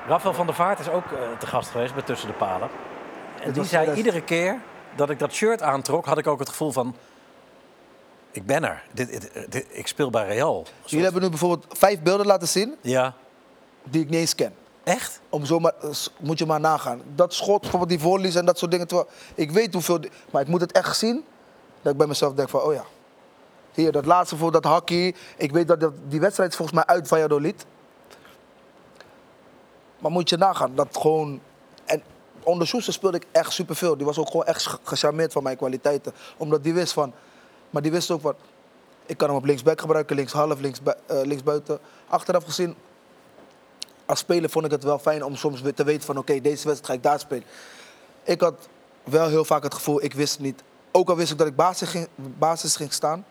Rafael van der Vaart is ook eh, te gast geweest bij Tussen de Palen. En die zei 2000 iedere keer dat ik dat shirt aantrok, had ik ook het gevoel van... Ik ben er. Dit, dit- dit- ik speel bij Real. Jullie hebben nu bijvoorbeeld vijf beelden laten zien Ja. Die ik niet eens ken. Echt? Om zomaar, moet je maar nagaan. Dat schot, bijvoorbeeld die voorlies en dat soort dingen. Terwijl ik weet hoeveel... Maar ik moet het echt zien, dat ik bij mezelf denk van, oh ja. Hier, dat laatste voor dat hockey. Ik weet dat die wedstrijd is volgens mij uit Valladolid. Maar moet je nagaan, dat gewoon... En onder Soester speelde ik echt superveel. Die was ook gewoon echt ge- gecharmeerd van mijn kwaliteiten. Omdat die wist van... Maar die wist ook van... Ik kan hem op linksback gebruiken, linkshalf, links, uh, linksbuiten. Achteraf gezien, als speler vond ik het wel fijn om soms weer te weten van... Oké, deze wedstrijd ga ik daar spelen. Ik had wel heel vaak het gevoel, ik wist niet... Ook al wist ik dat ik basis ging, basis ging staan...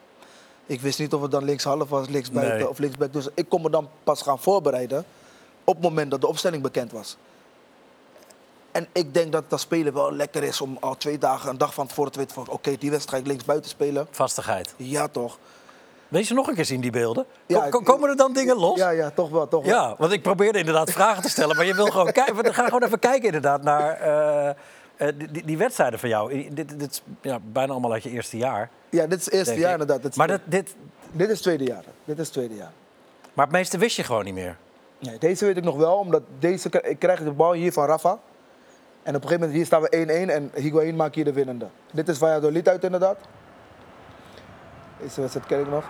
Ik wist niet of het dan linkshalf was, linksbuiten Nee. of linksback. Dus ik kon me dan pas gaan voorbereiden op het moment dat de opstelling bekend was. En ik denk dat dat spelen wel lekker is om al twee dagen, een dag van tevoren te weten van... Oké, die wedstrijd ga ik linksbuiten spelen. Vastigheid. Ja, toch. Wil je nog een keer zien, die beelden? Ja, komen er dan dingen los? Ja, ja, toch wel, toch wel. Ja, want ik probeerde inderdaad vragen te stellen, maar je wil gewoon kijken. We gaan gewoon even kijken inderdaad naar eh, eh, die, die- wedstrijden van jou. I- Dit, dit is ja, bijna allemaal uit je eerste jaar. Ja, dit is het eerste jaar ik. inderdaad. Dit is, Maar, dat, dit, dit is tweede jaar. Dit is tweede jaar. maar het meeste wist je gewoon niet meer. Nee, deze weet ik nog wel, omdat deze, ik krijg de bal hier van Rafa. En op een gegeven moment hier staan we 1-1 en Higuain maakt hier de winnende. Dit is Valladolid uit inderdaad. Deze wedstrijd ken ik nog.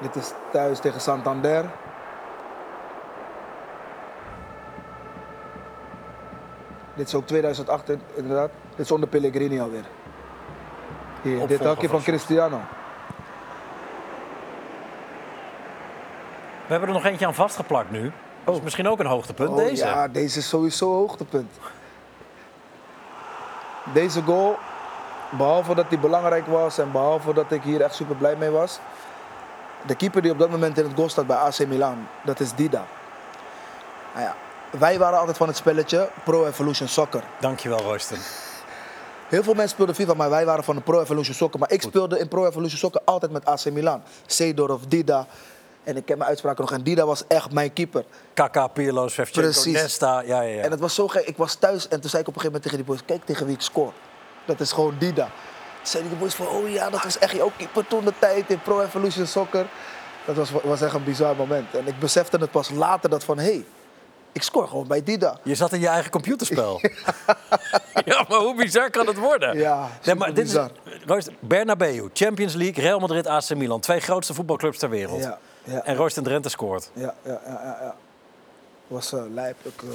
Dit is thuis tegen Santander. Dit is ook 2008 in- inderdaad. Dit is onder Pellegrini alweer. Hier, dit hakje van Cristiano. We hebben er nog eentje aan vastgeplakt nu. Dat is misschien ook een hoogtepunt, Oh, deze. Ja, deze is sowieso hoogtepunt. Deze goal, behalve dat die belangrijk was en behalve dat ik hier echt super blij mee was. De keeper die op dat moment in het goal staat bij AC Milan, dat is Dida. Nou ja, wij waren altijd van het spelletje Pro Evolution Soccer. Dankjewel, Royston. Heel veel mensen speelden FIFA, maar wij waren van de Pro Evolution Soccer. Maar ik speelde in Pro Evolution Soccer altijd met AC Milan. Seedorf, Dida. En ik ken mijn uitspraken nog. En Dida was echt mijn keeper. Kaka, Pirlo, Shevchenko. Nesta. Ja, ja, ja. En het was zo gek. Ik was thuis en toen zei ik op een gegeven moment tegen die boys: Kijk tegen wie ik score. Dat is gewoon Dida. Toen zeiden die boys van: Oh ja, dat was echt jouw keeper toen de tijd in Pro Evolution Soccer. Dat was, was echt een bizar moment. En ik besefte het pas later dat van: Hé, hey, ik score gewoon bij Dida. Je zat in je eigen computerspel. [LAUGHS] ja, maar hoe bizar kan het worden? Ja, Nee, maar dit is, bizar. Royston, Bernabeu, Champions League, Real Madrid, AC Milan. Twee grootste voetbalclubs ter wereld. Ja, ja. En Royston Drenthe scoort. Ja, ja, ja, ja. ja. was eh lijp. Ik, eh,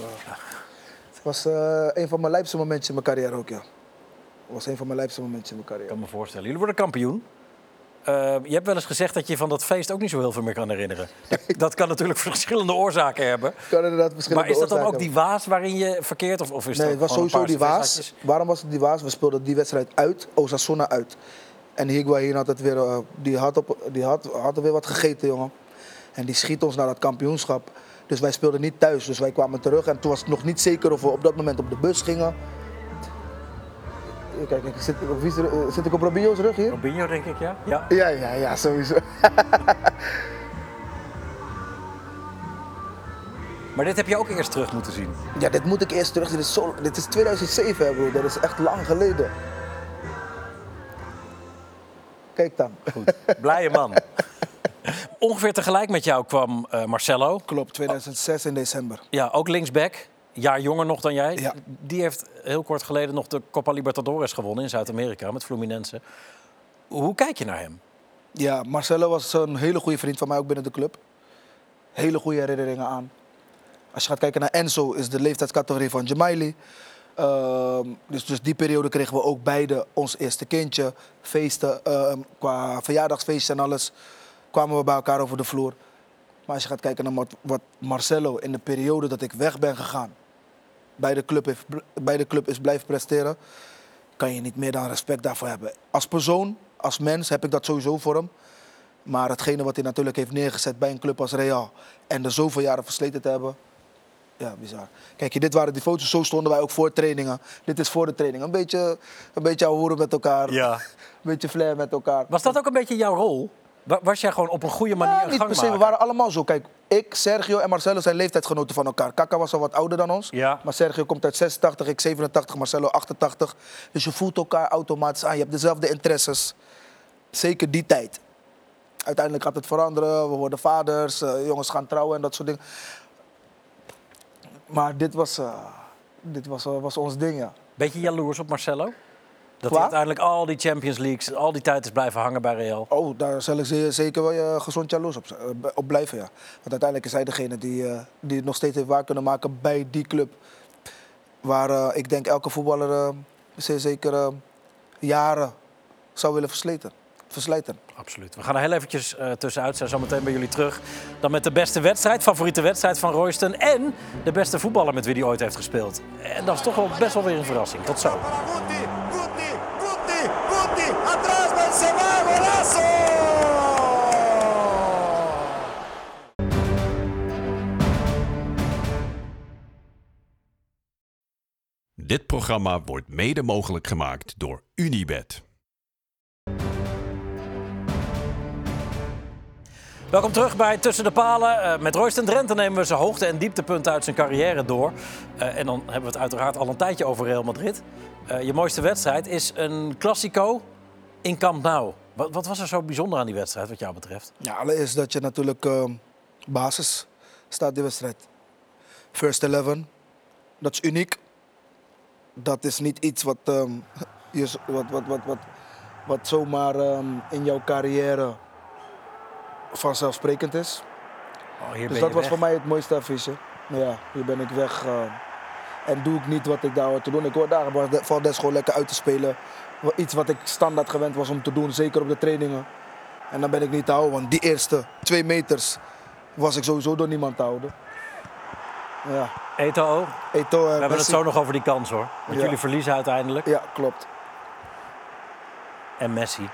Het was eh, een van mijn lijpste momentjes in mijn carrière ook, ja. Het was een van mijn lijpste momentjes in mijn Ik carrière. kan me voorstellen. Jullie worden kampioen. Je hebt wel eens gezegd dat je van dat feest ook niet zo heel veel meer kan herinneren. [LAUGHS] Dat, dat kan natuurlijk [LAUGHS] verschillende oorzaken hebben. kan inderdaad verschillende Maar is dat dan ook die waas waarin je verkeert? Of, of is Nee, het was sowieso die waas. Waarom was het die waas? We speelden die wedstrijd uit, Osasuna uit. En Higuain had het weer, eh, die, had op, die had, had er weer wat gegeten, jongen. En die schiet ons naar dat kampioenschap. Dus wij speelden niet thuis, dus wij kwamen terug. En toen was het nog niet zeker of we op dat moment op de bus gingen. Kijk, ik zit, is er- eh, zit ik op Robinho's rug hier? Robinho, denk ik, ja? Ja. Ja, ja, ja, sowieso. [LAUGHS] Maar dit heb je ook eerst terug moeten zien. Ja, dit moet ik eerst terug. Dit is, zo, dit is 2007, hè, bro. Dat is echt lang geleden. Kijk dan. Blije man. [LAUGHS] Ongeveer tegelijk met jou kwam eh, Marcelo. Klopt, 2006 in december. Ja, ook linksback. Jaar jonger nog dan jij. Ja. Die heeft heel kort geleden nog de Copa Libertadores gewonnen in Zuid-Amerika met Fluminense. Hoe kijk je naar hem? Ja, Marcelo was een hele goede vriend van mij ook binnen de club. Hele goede herinneringen aan. Als je gaat kijken naar Enzo, is de leeftijdscategorie van Jamaili. Ehm, dus, dus die periode kregen we ook beide ons eerste kindje. Feesten, ehm, qua verjaardagsfeesten en alles, kwamen we bij elkaar over de vloer. Maar als je gaat kijken naar wat, Marcelo in de periode dat ik weg ben gegaan, bij de, club heeft, bij de club is blijven presteren, kan je niet meer dan respect daarvoor hebben. Als persoon, als mens heb ik dat sowieso voor hem. Maar hetgene wat hij natuurlijk heeft neergezet bij een club als Real en er zoveel jaren versleten te hebben, ja, bizar. Kijk, je, dit waren die foto's, zo stonden wij ook voor trainingen. Dit is voor de training. Een beetje, een beetje horen met elkaar, Ja. [LAUGHS] een beetje flair met elkaar. Was dat ook een beetje jouw rol? Wa- Was jij gewoon op een goede manier Ja, niet gang per se, we waren allemaal zo. Kijk, ik, Sergio en Marcelo zijn leeftijdsgenoten van elkaar. Kaka was al wat ouder dan ons. Ja. Maar Sergio komt uit 86, ik 87, Marcelo 88. Dus je voelt elkaar automatisch aan. Je hebt dezelfde interesses. Zeker die tijd. Uiteindelijk gaat het veranderen. We worden vaders, eh, jongens gaan trouwen en dat soort dingen. Maar dit was, eh, dit was, eh, was ons ding, ja. Beetje jaloers op Marcelo? Dat hij uiteindelijk al die Champions Leagues, al die tijd is blijven hangen bij Real. Oh, daar zal ik ze- zeker wel eh, gezond jaloers op, op blijven, ja. Want uiteindelijk is hij degene die, die het nog steeds heeft waar kunnen maken bij die club. Waar ik denk elke voetballer zeker jaren zou willen versleten, Absoluut. We gaan er heel eventjes eh, tussenuit zijn, zometeen bij jullie terug. Dan met de beste wedstrijd, favoriete wedstrijd van Royston. En de beste voetballer met wie hij ooit heeft gespeeld. En dat is toch wel best wel weer een verrassing. Tot zo. Dit programma wordt mede mogelijk gemaakt door Unibed. Welkom terug bij Tussen de Palen. Eh, met Royston Drenthe nemen we zijn hoogte- en dieptepunten uit zijn carrière door. Eh, en dan hebben we het uiteraard al een tijdje over Real Madrid. Eh, je mooiste wedstrijd is een Classico in Camp Nou. Wat, was er zo bijzonder aan die wedstrijd wat jou betreft? Ja, allereerst dat je natuurlijk basis staat die wedstrijd. First 11, dat is uniek. Dat is niet iets wat, ehm, je, wat, wat, wat, wat, wat zomaar ehm, in jouw carrière vanzelfsprekend is. Oh, Dus dat was weg. voor mij het mooiste affiche. Ja, hier ben ik weg. eh, en doe ik niet wat ik daar hoor te doen. Ik hoor daar was de- Valdes gewoon lekker uit te spelen. Iets wat ik standaard gewend was om te doen, zeker op de trainingen. En dan ben ik niet te houden, want die eerste twee meters was ik sowieso door niemand te houden. Ja, Eto'o, Eto'o we en hebben het zo nog over die kans hoor. Want Ja. jullie verliezen uiteindelijk. Ja, klopt. En Messi.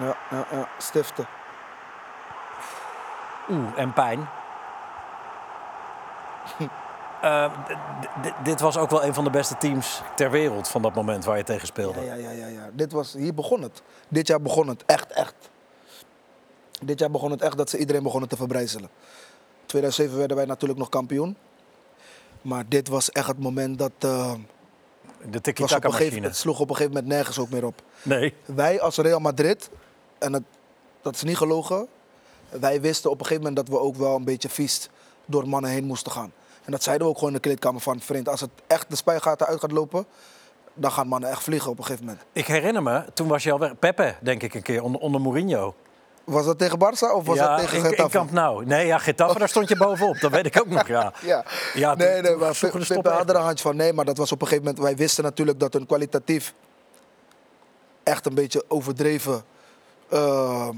Ja, ja, ja. Stiften. Oeh, en pijn. [LAUGHS] Eh, dit was ook wel een van de beste teams ter wereld van dat moment waar je tegen speelde. Ja, ja, ja, ja. Dit was, hier begon het. Dit jaar begon het. Echt, echt. Dit jaar begon het echt dat ze iedereen begonnen te verbrijzelen. 2007 werden wij natuurlijk nog kampioen. Maar dit was echt het moment dat... eh, De gegeven, tiki-taka-machine. het sloeg op een gegeven moment nergens ook meer op. Nee. Wij als Real Madrid, en het, dat is niet gelogen... Wij wisten op een gegeven moment dat we ook wel een beetje vies door mannen heen moesten gaan. En dat zeiden we ook gewoon in de kleedkamer van... Vriend, als het echt de spuigaten uit gaat lopen... dan gaan mannen echt vliegen op een gegeven moment. Ik herinner me, toen was je al weg. Pepe, denk ik een keer, onder, onder Mourinho. Was dat tegen Barça of was ja, dat tegen in, in Getafe? Camp Nou. Nee, ja, Getafe, daar stond je bovenop. Dat weet ik ook nog, ja. [LAUGHS] Ja. Ja, nee, toen- nee, maar stoppen had er een handje van. Nee, maar dat was op een gegeven moment... Wij wisten natuurlijk dat hun kwalitatief echt een beetje overdreven, ehm,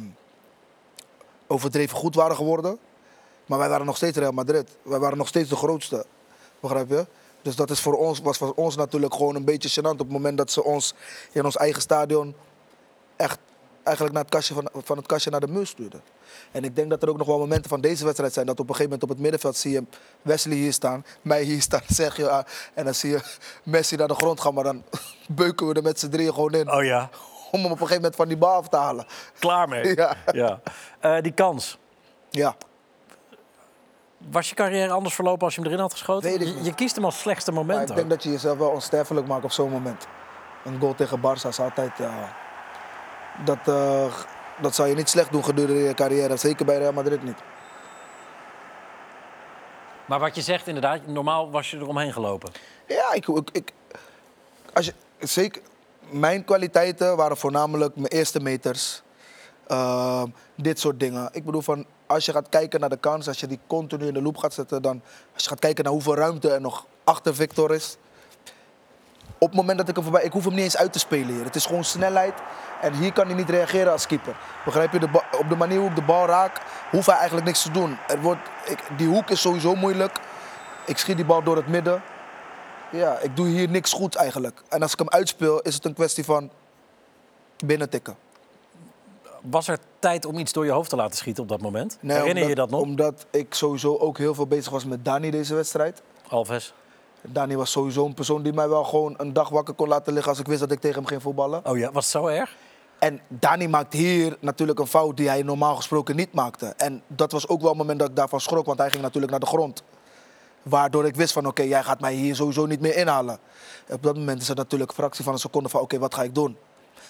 overdreven goed waren geworden. Maar wij waren nog steeds Real Madrid. Wij waren nog steeds de grootste. Begrijp je? Dus dat is voor ons, was voor ons natuurlijk gewoon een beetje gênant op het moment dat ze ons in ons eigen stadion echt eigenlijk naar het kastje van, van het kastje naar de muur stuurden. En ik denk dat er ook nog wel momenten van deze wedstrijd zijn dat op een gegeven moment op het middenveld zie je Wesley hier staan, mij hier staan, [LAUGHS] Sergio aan, en dan zie je Messi naar de grond gaan, maar dan [LAUGHS] beuken we er met z'n drieën gewoon in Oh ja, [LAUGHS] om hem op een gegeven moment van die bal af te halen. klaar mee. [LAUGHS] Ja. Ja. Eh, die kans. Ja, Was je carrière anders verlopen als je hem erin had geschoten? Weet ik Je, niet. je kiest hem als slechtste maar moment ik ook. denk dat je jezelf wel onsterfelijk maakt op zo'n moment. Een goal tegen Barça is altijd, ja, dat, eh, dat zou je niet slecht doen gedurende je carrière, zeker bij Real Madrid niet. Maar wat je zegt inderdaad, normaal was je eromheen gelopen. Ja, ik, ik, ik- als je, zeker, mijn kwaliteiten waren voornamelijk mijn eerste meters. Ehm, dit soort dingen. Ik bedoel, van, als je gaat kijken naar de kans, als je die continu in de loop gaat zetten, dan als je gaat kijken naar hoeveel ruimte er nog achter Victor is. Op het moment dat ik hem voorbij, ik hoef hem niet eens uit te spelen hier. Het is gewoon snelheid en hier kan hij niet reageren als keeper. Begrijp je? De op de manier hoe ik de bal raak, hoeft hij eigenlijk niks te doen. Er wordt, ik, die hoek is sowieso moeilijk. Ik schiet die bal door het midden. Ja, ik doe hier niks goed eigenlijk. En als ik hem uitspeel, is het een kwestie van binnentikken. Was er tijd om iets door je hoofd te laten schieten op dat moment? Herinner je je dat nog? Omdat ik sowieso ook heel veel bezig was met Dani deze wedstrijd. Alves. Dani was sowieso een persoon die mij wel gewoon een dag wakker kon laten liggen als ik wist dat ik tegen hem ging voetballen. Oh ja, was het zo erg? En Dani maakt hier natuurlijk een fout die hij normaal gesproken niet maakte. En dat was ook wel een moment dat ik daarvan schrok, want hij ging natuurlijk naar de grond. Waardoor ik wist van oké, jij gaat mij hier sowieso niet meer inhalen. Op dat moment is het natuurlijk een fractie van een seconde van oké, wat ga ik doen?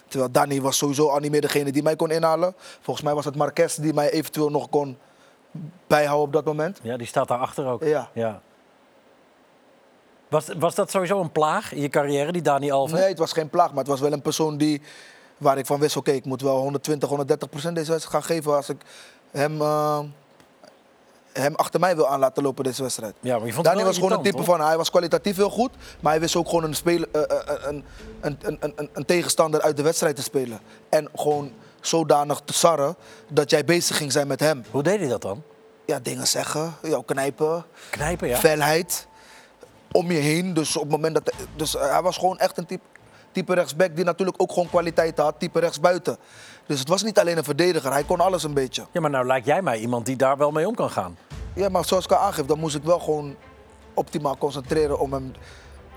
Terwijl Dani was sowieso al niet meer degene die mij kon inhalen. Volgens mij was het Marquez die mij eventueel nog kon bijhouden op dat moment. Ja, die staat daarachter ook. Ja. ja. Was, was dat sowieso een plaag in je carrière, die Dani Alves? Nee, het was geen plaag, maar het was wel een persoon die, waar ik van wist, oké, ik moet wel 120, 130 procent deze wedstrijd gaan geven als ik hem, eh, hem achter mij wil aan laten lopen deze wedstrijd. Ja, maar je vond het Dani wel was gewoon een type van, hij was kwalitatief heel goed, maar hij wist ook gewoon een, speler, eh, eh, een, een, een, een, een, tegenstander uit de wedstrijd te spelen. En gewoon zodanig te sarren dat jij bezig ging zijn met hem. Hoe deed hij dat dan? Ja, dingen zeggen, jou knijpen, Knijpen, ja? felheid om je heen. Dus op het moment dat. Dus eh, hij was gewoon echt een type, type rechtsback die natuurlijk ook gewoon kwaliteit had, type rechtsbuiten. Dus het was niet alleen een verdediger, hij kon alles een beetje. Ja, maar nou lijkt jij mij iemand die daar wel mee om kan gaan. Ja, maar zoals ik al aangeef, dan moest ik wel gewoon optimaal concentreren om hem,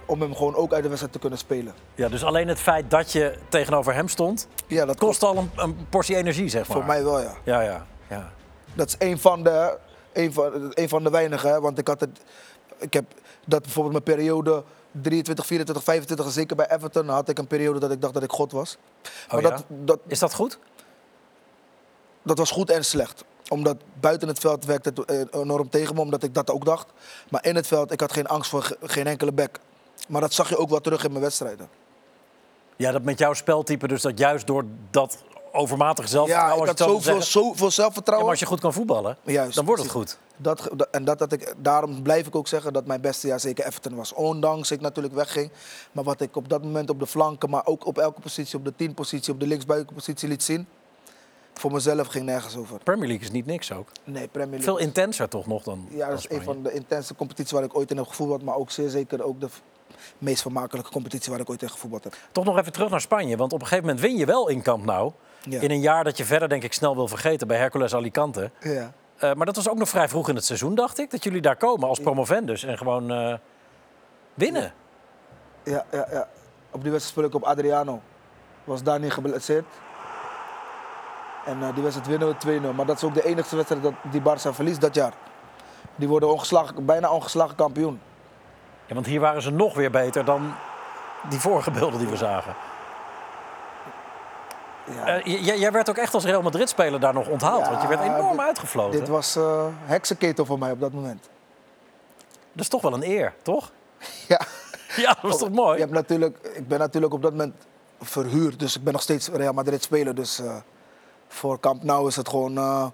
om hem gewoon ook uit de wedstrijd te kunnen spelen. Ja, dus alleen het feit dat je tegenover hem stond, Ja, dat kost al een, een portie energie, zeg maar. voor mij wel, ja. Ja, ja, ja. Dat is een van de, een van, een van de weinigen. Want ik had het. Ik heb dat bijvoorbeeld mijn periode 23, 24, 25, en zeker bij Everton, had ik een periode dat ik dacht dat ik God was. Maar ja? dat, dat, Is dat goed? dat was goed en slecht. Omdat buiten het veld werkte het eh, enorm tegen me, omdat ik dat ook dacht. Maar in het veld, ik had geen angst voor ge- geen enkele back. Maar dat zag je ook wel terug in mijn wedstrijden. Ja, dat met jouw speltype, dus dat juist door dat overmatig zelfvertrouwen... Ja, ik had zoveel, zoveel Ja, zelfvertrouwen. maar als je goed kan voetballen, Juist, dan wordt het goed. Dat, en dat, dat ik, daarom blijf ik ook zeggen dat mijn beste jaar zeker Everton was. Ondanks ik natuurlijk wegging. Maar wat ik op dat moment op de flanken, maar ook op elke positie, op de 10 positie, op de linksbuitenpositie liet zien. Voor mezelf ging nergens over. Premier League is niet niks ook. Nee, Premier League. Veel intenser toch nog dan ja, dat is een van de intense competities waar ik ooit in heb gevoetbald. Maar ook zeer zeker ook de meest vermakelijke competitie waar ik ooit in gevoetbald heb. Toch nog even terug naar Spanje, want op een gegeven moment win je wel in Camp Nou. Ja. In een jaar dat je verder denk ik snel wil vergeten bij Hercules Alicante. Ja. Eh, maar dat was ook nog vrij vroeg in het seizoen, dacht ik. Dat jullie daar komen als promovendus en gewoon eh, winnen. Ja, ja, ja. Op die wedstrijd speel ik op Adriano. Was daar niet geblesseerd. En eh, die wedstrijd winnen we 2-0. Maar dat is ook de enige wedstrijd dat die Barça verliest dat jaar. Die worden ongeslagen, bijna ongeslagen kampioen. Ja, want hier waren ze nog weer beter dan die vorige beelden die we zagen. Ja. Eh, jij werd ook echt als Real Madrid-speler daar nog onthaald. want je werd enorm uitgefloten. Dit was eh heksenketel voor mij op dat moment. Dat is toch wel een eer, toch? [LAUGHS] Ja. [LAUGHS] Ja, dat is toch mooi? Je hebt natuurlijk, ik ben natuurlijk op dat moment verhuurd. Dus ik ben nog steeds Real Madrid speler. Dus eh, voor Camp Nou is het gewoon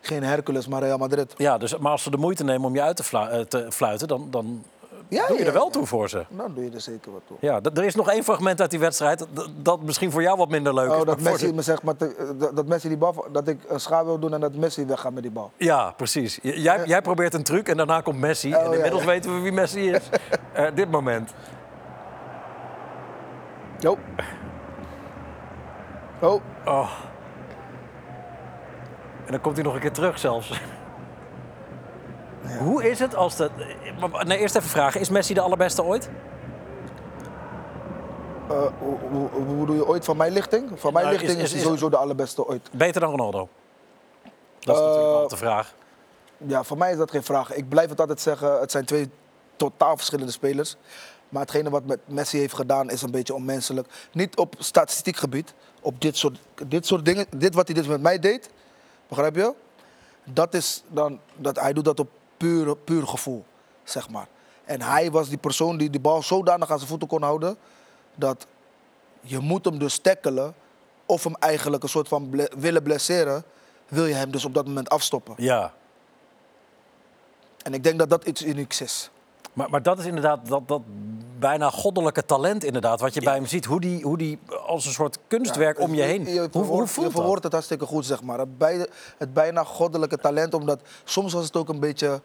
geen Hercules, maar Real Madrid. Ja, dus, maar als ze de moeite nemen om je uit te, flu- te fluiten, dan, dan Ja, doe je er wel toe voor ze. Dan doe je er zeker wat toe. Ja, er is nog één fragment uit die wedstrijd dat, misschien voor jou wat minder leuk is. Oh, maar dat Messi me zegt, maar te- dat, Messi die bal, dat ik een schaar wil doen en dat Messi weggaat met die bal. Ja, precies. Jij, jij probeert een truc en daarna komt Messi. Oh, en inmiddels weten we wie Messi is. [LAUGHS] Eh, dit moment. Jo. Oh, Oh. En dan komt hij nog een keer terug zelfs. Hoe is het als de... maar- Nee, eerst even vragen. Is Messi de allerbeste ooit? eh, hoe, hoe, hoe doe je ooit van mijn lichting? Van mijn Nou, lichting is- is, is- hij sowieso de allerbeste ooit. Beter dan Ronaldo? Dat is Eh, natuurlijk altijd de vraag. Ja, voor mij is dat geen vraag. Ik blijf het altijd zeggen, het zijn twee totaal verschillende spelers. Maar hetgene wat met Messi heeft gedaan is een beetje onmenselijk. Niet op statistiek gebied, op dit soort, dit soort dingen. Dit wat hij dus met mij deed, begrijp je? Dat is dan, dat, hij doet dat op puur, puur gevoel, zeg maar. En hij was die persoon die die bal zodanig aan zijn voeten kon houden... dat je moet hem dus tackelen of hem eigenlijk een soort van ble- willen blesseren... wil je hem dus op dat moment afstoppen. Ja. En ik denk dat dat iets unieks is. Maar, maar dat is inderdaad dat, dat bijna goddelijke talent inderdaad. Wat je bij hem ziet. Hoe die, hoe die als een soort kunstwerk om je heen. Je, hoe, hoe voelt je verwoordt het hartstikke goed, zeg maar. Het, bij, het bijna goddelijke talent, omdat soms was het ook een beetje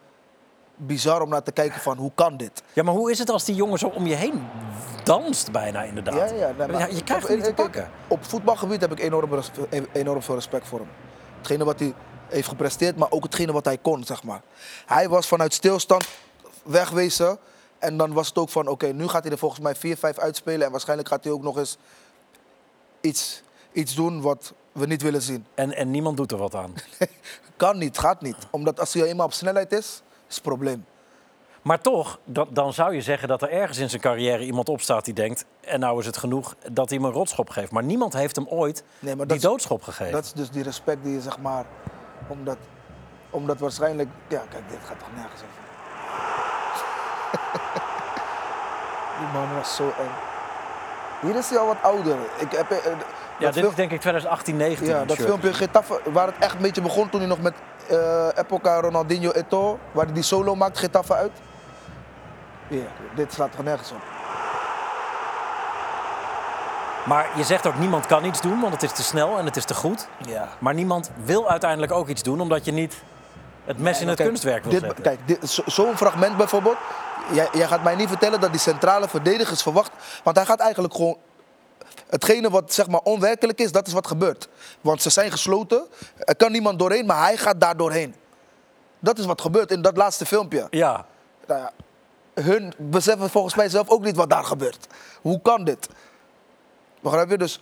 bizar om naar te kijken van hoe kan dit? Ja, maar hoe is het als die jongen zo om je heen danst bijna inderdaad? Ja, ja, nee, maar- je krijgt hem niet te pakken. Op voetbalgebied heb ik enorm, res- enorm veel respect voor hem. Hetgene wat hij heeft gepresteerd, maar ook hetgene wat hij kon, zeg maar. Hij was vanuit stilstand wegwezen. En dan was het ook van, oké, nu gaat hij er volgens mij 4-5 uitspelen. En waarschijnlijk gaat hij ook nog eens iets, iets doen wat we niet willen zien. En, en niemand doet er wat aan. [LAUGHS] Kan niet, gaat niet. Omdat als hij eenmaal op snelheid is, is het een probleem. Maar toch, dan, dan zou je zeggen dat er ergens in zijn carrière iemand opstaat die denkt... en nou is het genoeg dat hij hem een rotschop geeft. Maar niemand heeft hem ooit Nee, die is- doodschop gegeven. Dat is dus die respect die je zeg maar. Omdat, omdat waarschijnlijk. Ja, kijk, dit gaat toch nergens over. Die man was zo eng. Hier is hij al wat ouder. Ik heb, eh, Ja, dit is denk ik 2018, 19. ja, die dat filmpje Getafe, waar het echt een beetje begon toen hij nog met eh Epoca Ronaldinho Eto'o, waar hij die solo maakt, Getafe uit. Ja, dit slaat er nergens op. Maar je zegt ook niemand kan iets doen, want het is te snel en het is te goed. Ja. Maar niemand wil uiteindelijk ook iets doen, omdat je niet het mes in het Kijk, kunstwerk wil dit, zetten. Kijk, zo'n fragment bijvoorbeeld. Jij, jij gaat mij niet vertellen dat die centrale verdedigers verwacht. Want hij gaat eigenlijk gewoon. Hetgene wat zeg maar onwerkelijk is, dat is wat gebeurt. Want ze zijn gesloten. Er kan niemand doorheen, maar hij gaat daar doorheen. Dat is wat gebeurt in dat laatste filmpje. Ja, Nou ja, hun beseffen volgens mij zelf ook niet wat daar gebeurt. Hoe kan dit? Begrijp je? Dus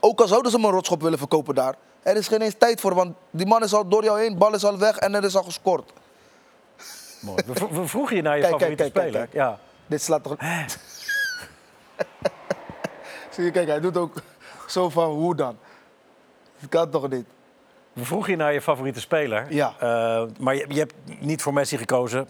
ook al zouden ze hem een rotschop willen verkopen daar, er is geen eens tijd voor, want die man is al door jou heen, bal is al weg en er is al gescoord. Mooi. We, we vroegen je naar je Kijk, favoriete kijk, speler. kijk. Ja. Dit slaat toch. [LAUGHS] Zie je, kijk, hij doet ook zo van hoe dan? Dat kan toch niet? We vroegen je naar je favoriete speler. Ja. Eh, maar je, je hebt niet voor Messi gekozen.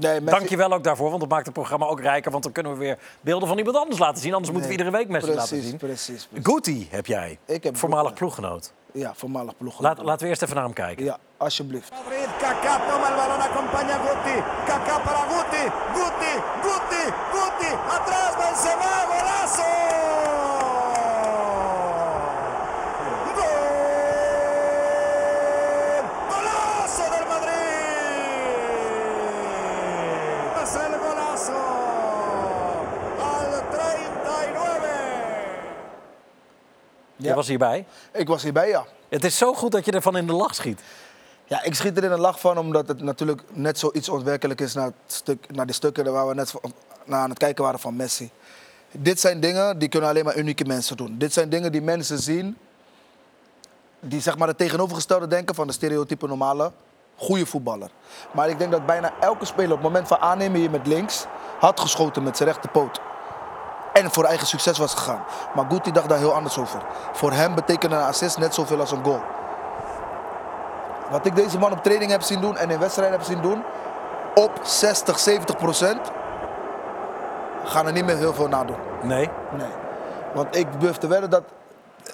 Nee, Dank je wel ook daarvoor, want dat maakt het programma ook rijker. Want dan kunnen we weer beelden van iemand anders laten zien. Anders moeten we iedere week Messi laten zien. Precies, precies. Guti heb jij, Ik heb voormalig Guti. ploeggenoot. Ja, voormalig ploeg. Laat, laten we eerst even naar hem kijken. Ja, alsjeblieft. Madrid, Kaká toma el balón, acompaña Guti. Kaká para Guti. Guti, Guti, Guti. Atrás Benzema, golazo. Gol. Golazo del Madrid. Es el golazo. Al 39. Je was hierbij. Ik was hierbij, ja. Het is zo goed dat je ervan in de lach schiet. Ja, ik schiet er in een lach van, omdat het natuurlijk net zoiets onwerkelijk is naar, het stuk, naar die stukken waar we net naar aan het kijken waren van Messi. Dit zijn dingen die kunnen alleen maar unieke mensen doen. Dit zijn dingen die mensen zien, die zeg maar het tegenovergestelde denken van de stereotype normale goede voetballer. Maar ik denk dat bijna elke speler op het moment van aannemen hier met links had geschoten met zijn rechterpoot. En voor eigen succes was gegaan. Maar Guti dacht daar heel anders over. Voor hem betekende een assist net zoveel als een goal. Wat ik deze man op training heb zien doen en in wedstrijden heb zien doen, op 60, 70 procent, gaan er niet meer heel veel nadoen. Nee? Nee. Want ik durf te wedden dat. eh,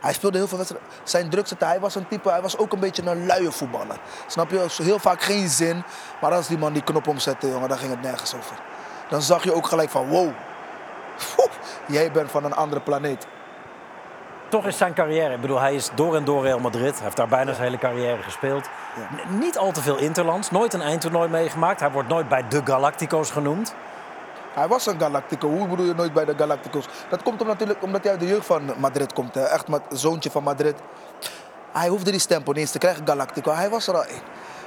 Hij speelde heel veel wedstrijden. Zijn druk zetten, hij was een type, hij was ook een beetje een luie voetballer. Snap je? Heel vaak geen zin. Maar als die man die knop omzette, jongen, dan ging het nergens over. Dan zag je ook gelijk van, wow. Jij bent van een andere planeet. Toch is zijn carrière, ik bedoel, hij is door en door Real Madrid. Hij heeft daar bijna zijn hele carrière gespeeld. Niet al te veel interlands, nooit een eindtoernooi meegemaakt. Hij wordt nooit bij de Galactico's genoemd. Hij was een Galactico. Hoe bedoel je nooit bij de Galacticos? Dat komt om natuurlijk omdat hij uit de jeugd van Madrid komt. Hè. Echt ma- zoontje van Madrid. Hij hoefde die stempel niet eens te krijgen, Galactico. Hij was er al één.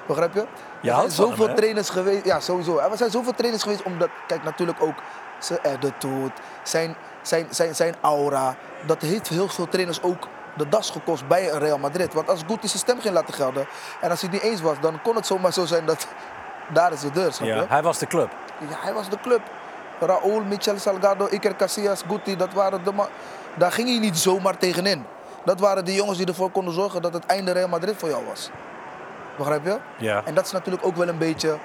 Begrijp je? Je er zijn zoveel hem, trainers geweest. Ja, sowieso. Er zijn zoveel trainers geweest omdat, kijk, natuurlijk ook zijn attitude, zijn, zijn, zijn, zijn aura. Dat heeft heel veel trainers ook de das gekost bij een Real Madrid. Want als Guti zijn stem ging laten gelden en als hij het niet eens was, dan kon het zomaar zo zijn dat [LAUGHS] daar is de deur. Ja, hij was de club. Ja, hij was de club. Raúl, Michel Salgado, Iker Casillas, Guti, dat waren de. Daar ging hij niet zomaar tegenin. Dat waren de jongens die ervoor konden zorgen dat het einde Real Madrid voor jou was. Begrijp je? Ja. En dat is natuurlijk ook wel een beetje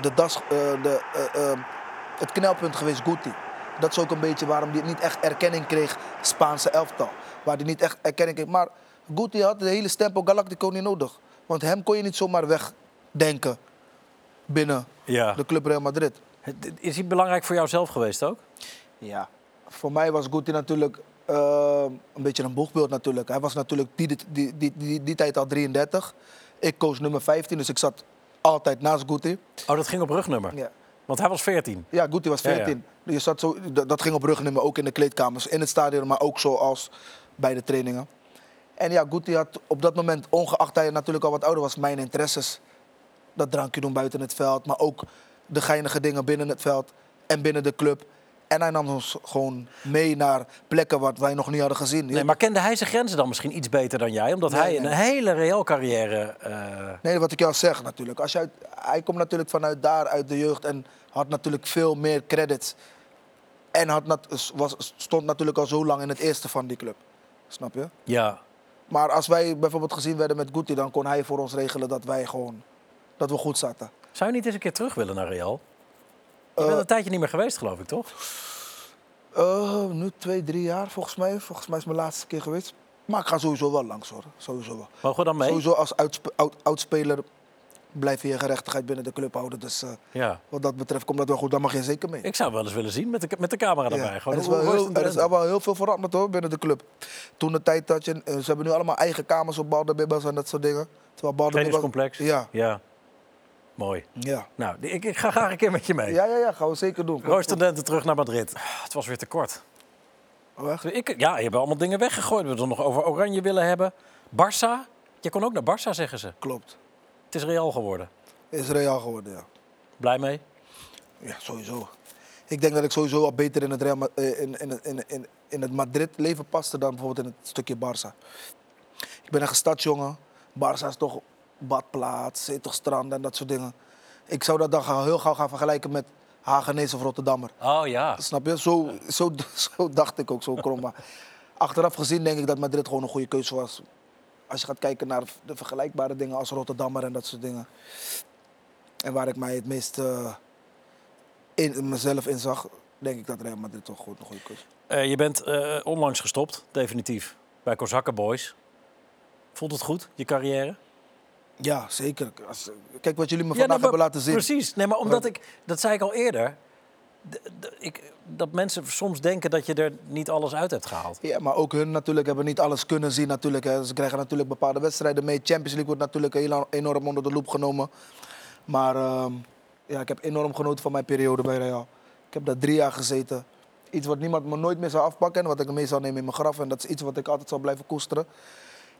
de das, eh, de, eh, eh, het knelpunt geweest, Guti. Dat is ook een beetje waarom hij niet echt erkenning kreeg, Spaanse elftal. Waar hij niet echt erkenning kreeg. Maar Guti had de hele stempel Galactico niet nodig. Want hem kon je niet zomaar wegdenken binnen Ja. de club Real Madrid. Is hij belangrijk voor jou zelf geweest ook? Ja. Voor mij was Guti natuurlijk eh, een beetje een boegbeeld natuurlijk. Hij was natuurlijk die, die, die, die, die, die tijd al 33. Ik koos nummer 15, dus ik zat altijd naast Guti. Oh, dat ging op rugnummer? Ja. Want hij was 14. Ja, Guti was Ja, ja. 14. Je zat zo, dat dat ging op rugnummer ook in de kleedkamers. In het stadion, maar ook zoals bij de trainingen. En ja, Guti had op dat moment, ongeacht hij natuurlijk al wat ouder was, mijn interesses. Dat drankje doen buiten het veld, maar ook de geinige dingen binnen het veld en binnen de club. En hij nam ons gewoon mee naar plekken wat wij nog niet hadden gezien. Nee, maar kende hij zijn grenzen dan misschien iets beter dan jij? Omdat Nee, hij nee. een hele reëel carrière... eh, Nee, wat ik jou zeg natuurlijk. Als hij komt natuurlijk vanuit daar, uit de jeugd. En had natuurlijk veel meer credits. En had nat, was, stond natuurlijk al zo lang in het eerste van die club. Snap je? ja. Maar als wij bijvoorbeeld gezien werden met Guti, dan kon hij voor ons regelen dat wij gewoon dat we goed zaten. Zou je niet eens een keer terug willen naar Real? Je Eh, bent een tijdje niet meer geweest, geloof ik, toch? Eh, nu twee, drie jaar volgens mij. Volgens mij is mijn laatste keer geweest. Maar ik ga sowieso wel langs hoor. Sowieso wel. Mogen we dan mee? Sowieso als oudspe- oud, oudspeler blijf je je gerechtigheid binnen de club houden. Dus eh, Ja. wat dat betreft komt dat wel goed. Dan mag je zeker mee. Ik zou wel eens willen zien met de, met de camera Ja, erbij. Gewoon er is, wel heel, het er is wel heel veel veranderd hoor binnen de club. Toen de tijd dat je. eh, Ze hebben nu allemaal eigen kamers op Balderbibbers en dat soort dingen. Terwijl Balderbibbers. Trainingscomplex? Ja. Ja. Mooi. Ja. Nou, ik, ik ga graag een keer met je mee. Ja, ja, ja, gaan we zeker doen. Roostendenten terug naar Madrid. Het was weer te kort. Oh, echt? Ik, ja, je hebt allemaal dingen weggegooid. We het nog over Oranje willen hebben. Barça. Je kon ook naar Barça, zeggen ze. Klopt. Het is Real geworden. Is Real geworden, ja. Blij mee? Ja, sowieso. Ik denk dat ik sowieso al beter in het, Real, eh, in, in, in, in, in het Madrid-leven paste dan bijvoorbeeld in het stukje Barça. Ik ben een stadsjongen. Barça is toch badplaats, zit toch strand en dat soort dingen. Ik zou dat dan gaan- heel gauw gaan vergelijken met Hagenees of Rotterdammer. Oh ja. Snap je? Zo, zo, zo dacht ik ook, zo krom. Maar achteraf gezien denk ik dat Madrid gewoon een goede keuze was. Als je gaat kijken naar de vergelijkbare dingen als Rotterdammer en dat soort dingen. En waar ik mij het meest eh, in mezelf in zag, denk ik dat Real Madrid toch goed een goede keuze is. Eh, je bent eh, onlangs gestopt, definitief. Bij Kozakken Boys. Voelt het goed, je carrière? Ja, zeker. Als, kijk wat jullie me Ja, vandaag nou, hebben laten zien. Precies. Nee, maar omdat ik, dat zei ik al eerder, ik, dat mensen soms denken dat je er niet alles uit hebt gehaald. Ja, maar ook hun natuurlijk hebben niet alles kunnen zien. Natuurlijk, hè. Ze krijgen natuurlijk bepaalde wedstrijden mee. Champions League wordt natuurlijk heel enorm onder de loep genomen. Maar ehm, ja, ik heb enorm genoten van mijn periode bij Real. Ik heb daar drie jaar gezeten. Iets wat niemand me nooit meer zou afpakken en wat ik mee zou nemen in mijn graf. En dat is iets wat ik altijd zal blijven koesteren.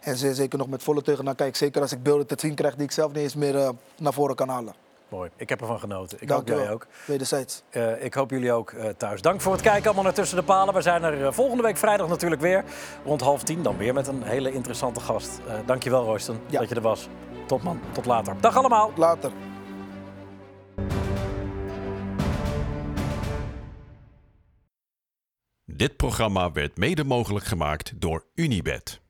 En zeker nog met volle teugen naar kijk. Zeker als ik beelden te zien krijg die ik zelf niet eens meer eh, naar voren kan halen. Mooi. Ik heb ervan genoten. Ik Dank hoop jij ook. Wederzijds. Eh, ik hoop jullie ook eh, thuis. Dank voor het kijken allemaal naar Tussen de Palen. We zijn er volgende week vrijdag natuurlijk weer. Rond half tien dan weer met een hele interessante gast. Eh dankjewel Royston Ja. dat je er was. Tot man. Tot later. Dag allemaal. Later. Dit programma werd mede mogelijk gemaakt door Unibed.